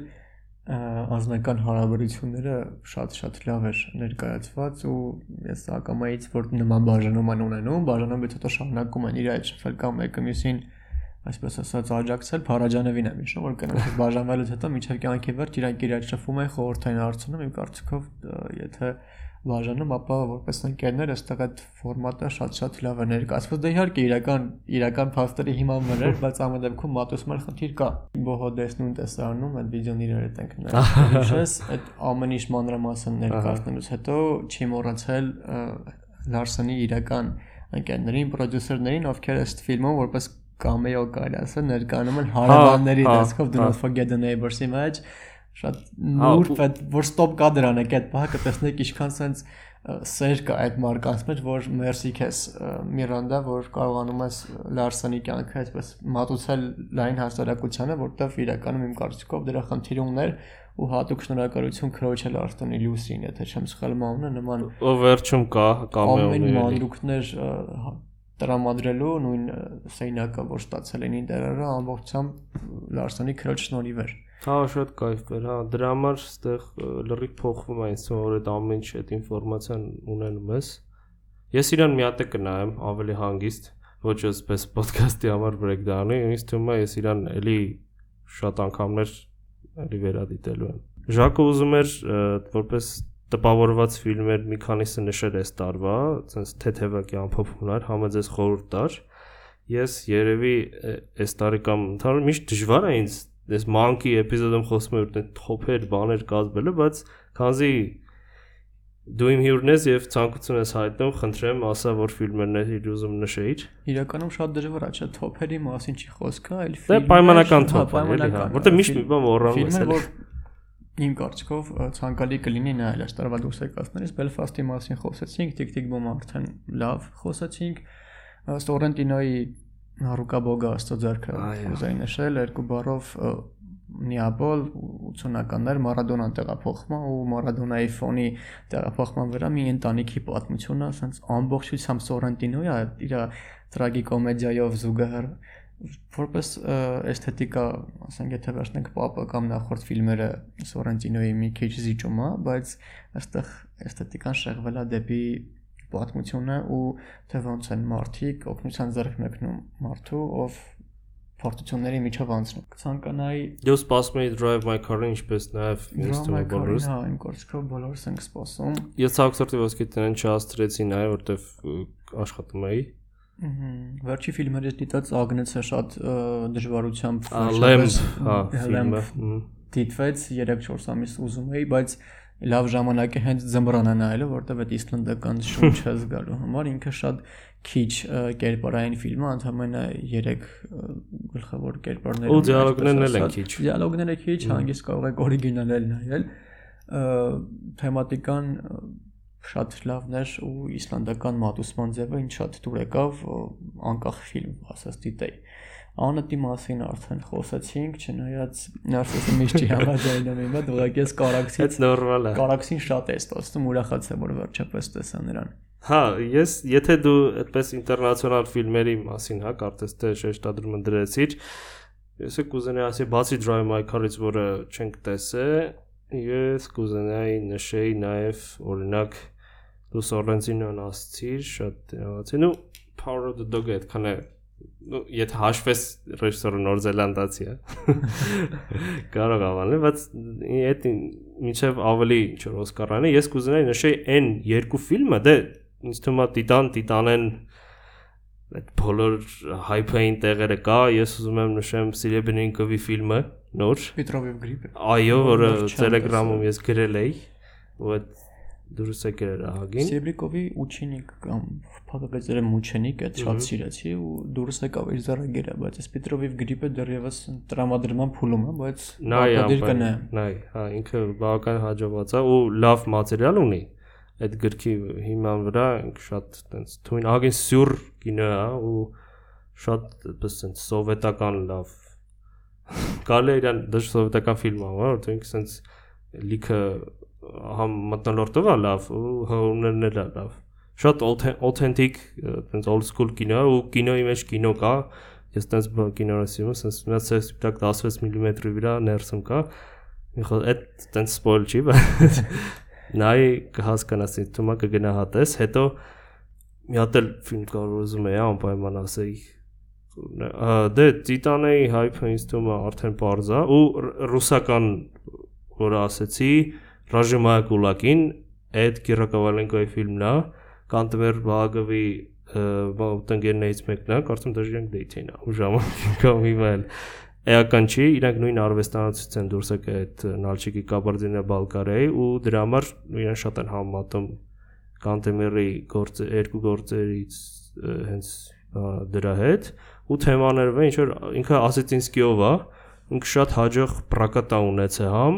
անձնական հարաբերությունները շատ-շատ լավ էր ներկայացված ու ես ակամայից որ նման բաժանում են ունենում, բաժանումից հետո շարունակում են իր այդ շփվել կամ մեկը մյուսին այսպես ասած աջակցել Փարաջանովին եմ հիշում որ կնոջ բաժանվելուց հետո միջև կյանքի վերջ իրանք իրար շփվում են խորհրդային հարցնում իմ կարծիքով եթե բաժանում, ապա որպես ընկերներ այստեղ այդ ֆորմատը շատ-շատ լավ է ներկայացված։ Դե իհարկե իրական իրական փաստերի հիման վրա բայց ամեն դեպքում մատուցման խնդիր կա։ Բոհոդեսնուն տեսարանում այդ վիդեոն իրար հետ ենք նայել։ այդ ամեն ինչ մանրամասն ներկայացնելուց հետո չի մոռացել ը, Լարսոնի իրական ընկերներին, պրոդյուսերներին, ովքեր այս ֆիլմում որպես կամեո կարելի ասել ներկայանում են հարևանների հա, դասքով Do հա։ Not Forget the Neighbors-ի մեջ շատ Հա, նուրբ այդ որ ստոպ կադր անեք այդ բանը կտեսնեք ինչքան sense սեր կա այդ մարկանց մեջ որ մերսի քեզ Միրանդա որ կարողանում ես Լարսոնի կյանքը այսպես մատուցել լայն հասարակությանը որտեվ իրականում իմ կարծիքով դրա խնդիր ուներ ու հատուկ շնորհակալություն քրոջը Լարսոնի Լուսին եթե չեմ սխալվում նման Ո վերջում կա ամեն կամեոներ։ ը, հա, տրամադրելու նույն սեյնակը, որ ստացել են ինտերերը ամբողջությամբ Լարսոնի քրոջ շնորհիվ էր։ Հա, շատ кайֆ էր, հա, դրա համար այդտեղ լրիվ փոխվում է այսօր որ այդ ամեն ինչ այդ ինֆորմացիան ունենում ես։ Ես իրան մի հատ է կնայեմ ավելի հանգիստ, ոչ այսպես ոդքասթի համար բրեյքդաունը, ինձ թվում է ես իրան էլի շատ անգամներ էլի վերադիտելու եմ։ Ժակը ուզում էր որպես տպավորված ֆիլմեր մի քանիսը նշել այս տարվա, ցենց թեթևակի ամփոփումներ, համը ձեզ խորհուրդ տար։ Ես երևի այս տարի կամ ընդհանուր միշտ դժվար է ինձ այս մանկի էպիզոդում խոսում եմ որ թոփեր բաներ կազմելը, բայց քանզի դու իմ հյուրն ես եւ ցանկություն ես հայտնում, խնդրեմ, ասա որ ֆիլմերն էլ ուզում նշեիր։ իրականում շատ դժվար է չէ թոփերի մասին չի խոսքը այլ Դե ֆիլմեր, պայմանական թոփ հա, պայմանական, որտեղ միշտ մի բան մոռանում ես, էլի։ որ իմ կարծիքով ցանկալի կլինի նայել այս տարվա դուրս եկածներից Belfast-ի մասին խոսեցինք, Տիկ-Տիկ Բոմ արդեն լավ խոսեցինք, Sorrentino-ի Բոգա աստծոձարքը ուզեի նշել երկու բառով Նիապոլ 80-ականներ Մարադոնան տեղափոխվում ու Մարադոնայի ֆոնի տեղափոխման վրա մի ընտանիքի պատմությունը, ասենց ամբողջությամբ Սորենտինոյի է իր տրագիկոմեդիայով զուգահեռ որպես էսթետիկա, ասենք եթե վերցնենք Պապը կամ նախորդ ֆիլմերը Սորենտինոյի մի քիչ զիջում է, բայց այստեղ էսթետիկան շեղվել է դեպի պատմությունը ու թե ոնց են մարդիկ օգնության ձեռք մեկնում մարդու, ով փորձությունների միջով անցնում։ Կցանկանայի Ես սպասում եի Drive My Car-ը ինչպես նաև է բոլորս։ Հա, իմ կողքով բոլորս ենք սպասում։ Ես ցավոքսորտի ոսկե տնեն չհաստրեցի նաև որտեվ աշխատում էի։ Ահա։ Վերջի ֆիլմերից դիտած Ագնեցը շատ դժվարությամբ Լեմ, հա, ֆիլմը դիտվեց 3-4 ամիս ուզում էի, բայց լավ ժամանակ է հենց ձմռանը նայելը, որտեվ այդ իսլանդական շունչը զգալու համար ինքը շատ քիչ կերպարային ֆիլմը, ընդհանրապես 3 գլխավոր կերպարներ ու դիալոգներն էլ են քիչ։ Դիալոգները քիչ, հանգիստ կարող եք օրիգինալ էլ նայել։ Թեմատիկան շատ լավն էր ու իսլանդական մատուցման ձևը ինձ շատ դուր եկավ անկախ ֆիլմ, ասած դիտեի։ Անըտի մասին արդեն խոսեցինք, չնայած նարսիսը միշտ չի համաձայնում իմ հետ, ուղղակի ես կարաքսից նորմալ է։ Կարաքսին շատ է ստացվում, ուրախաց եմ որ վերջապես տեսա նրան։ Հա, ես եթե դու այդպես ինտերնացիոնալ ֆիլմերի մասին, հա, կարծես թե շեշտադրումը դրեցիր, ես կուզենայի ասի բացի Drive My Car-ից, որը չենք տեսել, ես կուզենայի նշեի նաև օրինակ դու Սորենցինոն ասցիր, շատ եղացին ու Power of the Dog-ը այդքան է ну եթե հաշվես ռեժիսորը Նոր Զելանդացի է կարող ավանել բայց այդ միջև ավելի ինչ որ Օսկարանի ես կուզենայի նշեի այն երկու ֆիլմը դե ինձ թվում է Տիտան Տիտանեն այդ բոլոր հայփային տեղերը կա ես ուզում եմ նշեմ Սիրեբրինկովի ֆիլմը նոր Պետրովև գրիպը այո որը Telegram-ում ես գրել էի ու այդ դուրս եկել էր ահագին Սեբրիկովի Ուչինիկ կամ փակագծերը Մուչենիկ այդ շատ սիրեցի ու դուրս եկավ իր զարագերը, բայց այս Պետրովիվ գրիպը դեռևս տրամադրման փուլում է, բայց բաղադրիր կնա։ Նայ, հա, ինքը բավական հաջողված է ու լավ մատերիալ ունի այդ գրքի հիման վրա շատ տենց թույն ահագին սյուր կինո է ու շատ այդպես տենց սովետական լավ կարելի է իրան դժ սովետական ֆիլմ ա, որտեղ ինքը տենց լիքը համ մտնոլորտով է լավ ու հողումներն էլ է լավ շատ authentic տենց old school կինո ու կինոյի մեջ կինո կա ես տենց կինորասիում եմ sense մի հատ սպիտակ 16 մմ-ի վրա ներսում կա մի խոտ այդ տենց սպոյլ չի բայց նայ կհասկանաս թվում է կգնահատես հետո մի հատ էլ ֆիլմ կար ուզում էի անպայման ասեի դե Տիտանեի հայփը ինձ թվում է արդեն parza ու ռուսական որը ասեցի Ռաժիմայա Կուլակին այդ Կիրակովալենկոյի ֆիլմն է Կանտվեր Բաղովի տնկերներից մեկն է կարծում դժգանք դեյթին է ու ժամանակ կամ հիմա էլ էական չի իրանք նույն արվեստանոցից են դուրս եկել այդ Նալչիկի Կաբարդինա Բալկարիայի ու դրա համար իրեն շատ են համատում Կանտեմերի գործ երկու գործերից հենց դրա հետ ու թեմաներով ինչ որ ինքը Ասեցինսկիով է ինքը շատ հաջող պրակատա ունեցել համ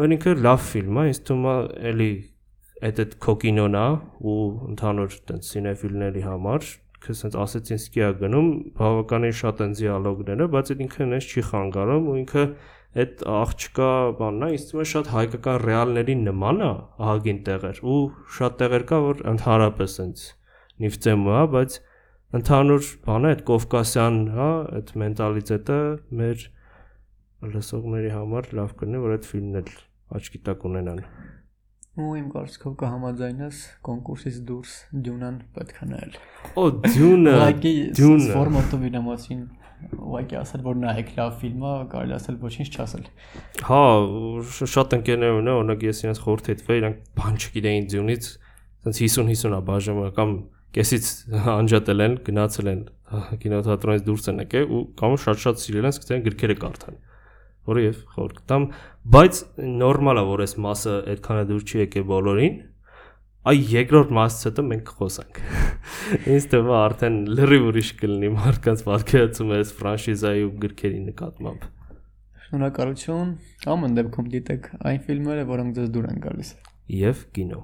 որ ինքը լավ ֆիլմ է, ինձ թվում է էլի այդ այդ կոկինոն է ու ընդհանուր տենց սինեֆիլների համար քս sense ասեցինսկի է գնում բավականին շատ են դիալոգները, բայց այդ ինքը նես չի խանգարում ու ինքը այդ աղջկա բանն է, ինձ թվում է շատ հայկական ռեալների նման է ահագին տեղեր ու շատ տեղեր կա որ ընդհանրապես sense նիֆտեմը է, բայց ընդհանուր բանը այդ կովկասյան, հա, այդ մենտալիտետը մեր լսողների համար լավ կլինի, որ այդ ֆիլմն էլ աչքի տակ ունենան։ Ու իմ կարծիքով կհամաձայնես կոնկուրսից դուրս Դյունան պետք է նայել։ Օ Դյունը, Դյունը ֆորմատով իր մասին ուղղակի ասել որ նայեք լավ ֆիլմ է, կարելի ասել ոչինչ չասել։ Հա, շատ ընկերներ ունեն, օրինակ ես իրենց խորհրդեցվեի, իրանք բան չգիտեին Դյունից, ասենց 50-50 է բաժանը կամ կեսից անջատել են, գնացել են կինոթատրոնից դուրս են եկել ու կամ շատ-շատ սիրել են, սկսել գրքերը կարդալ որը եւ խոր կտամ, բայց նորմալ է, որ այս մասը այդքանը դուր չի եկել բոլորին։ Այ երկրորդ մասից հետո մենք խոսանք։ Ինձ թվում է արդեն լրիվ ուրիշ կլինի մարդկանց պատկերացումը այս ֆրանշիզայի ու գրքերի նկատմամբ։ Շնորհակալություն։ Ամեն դեպքում դիտեք այն ֆիլմերը, որոնք ձեզ դուր են գալիս։ Եվ կինո։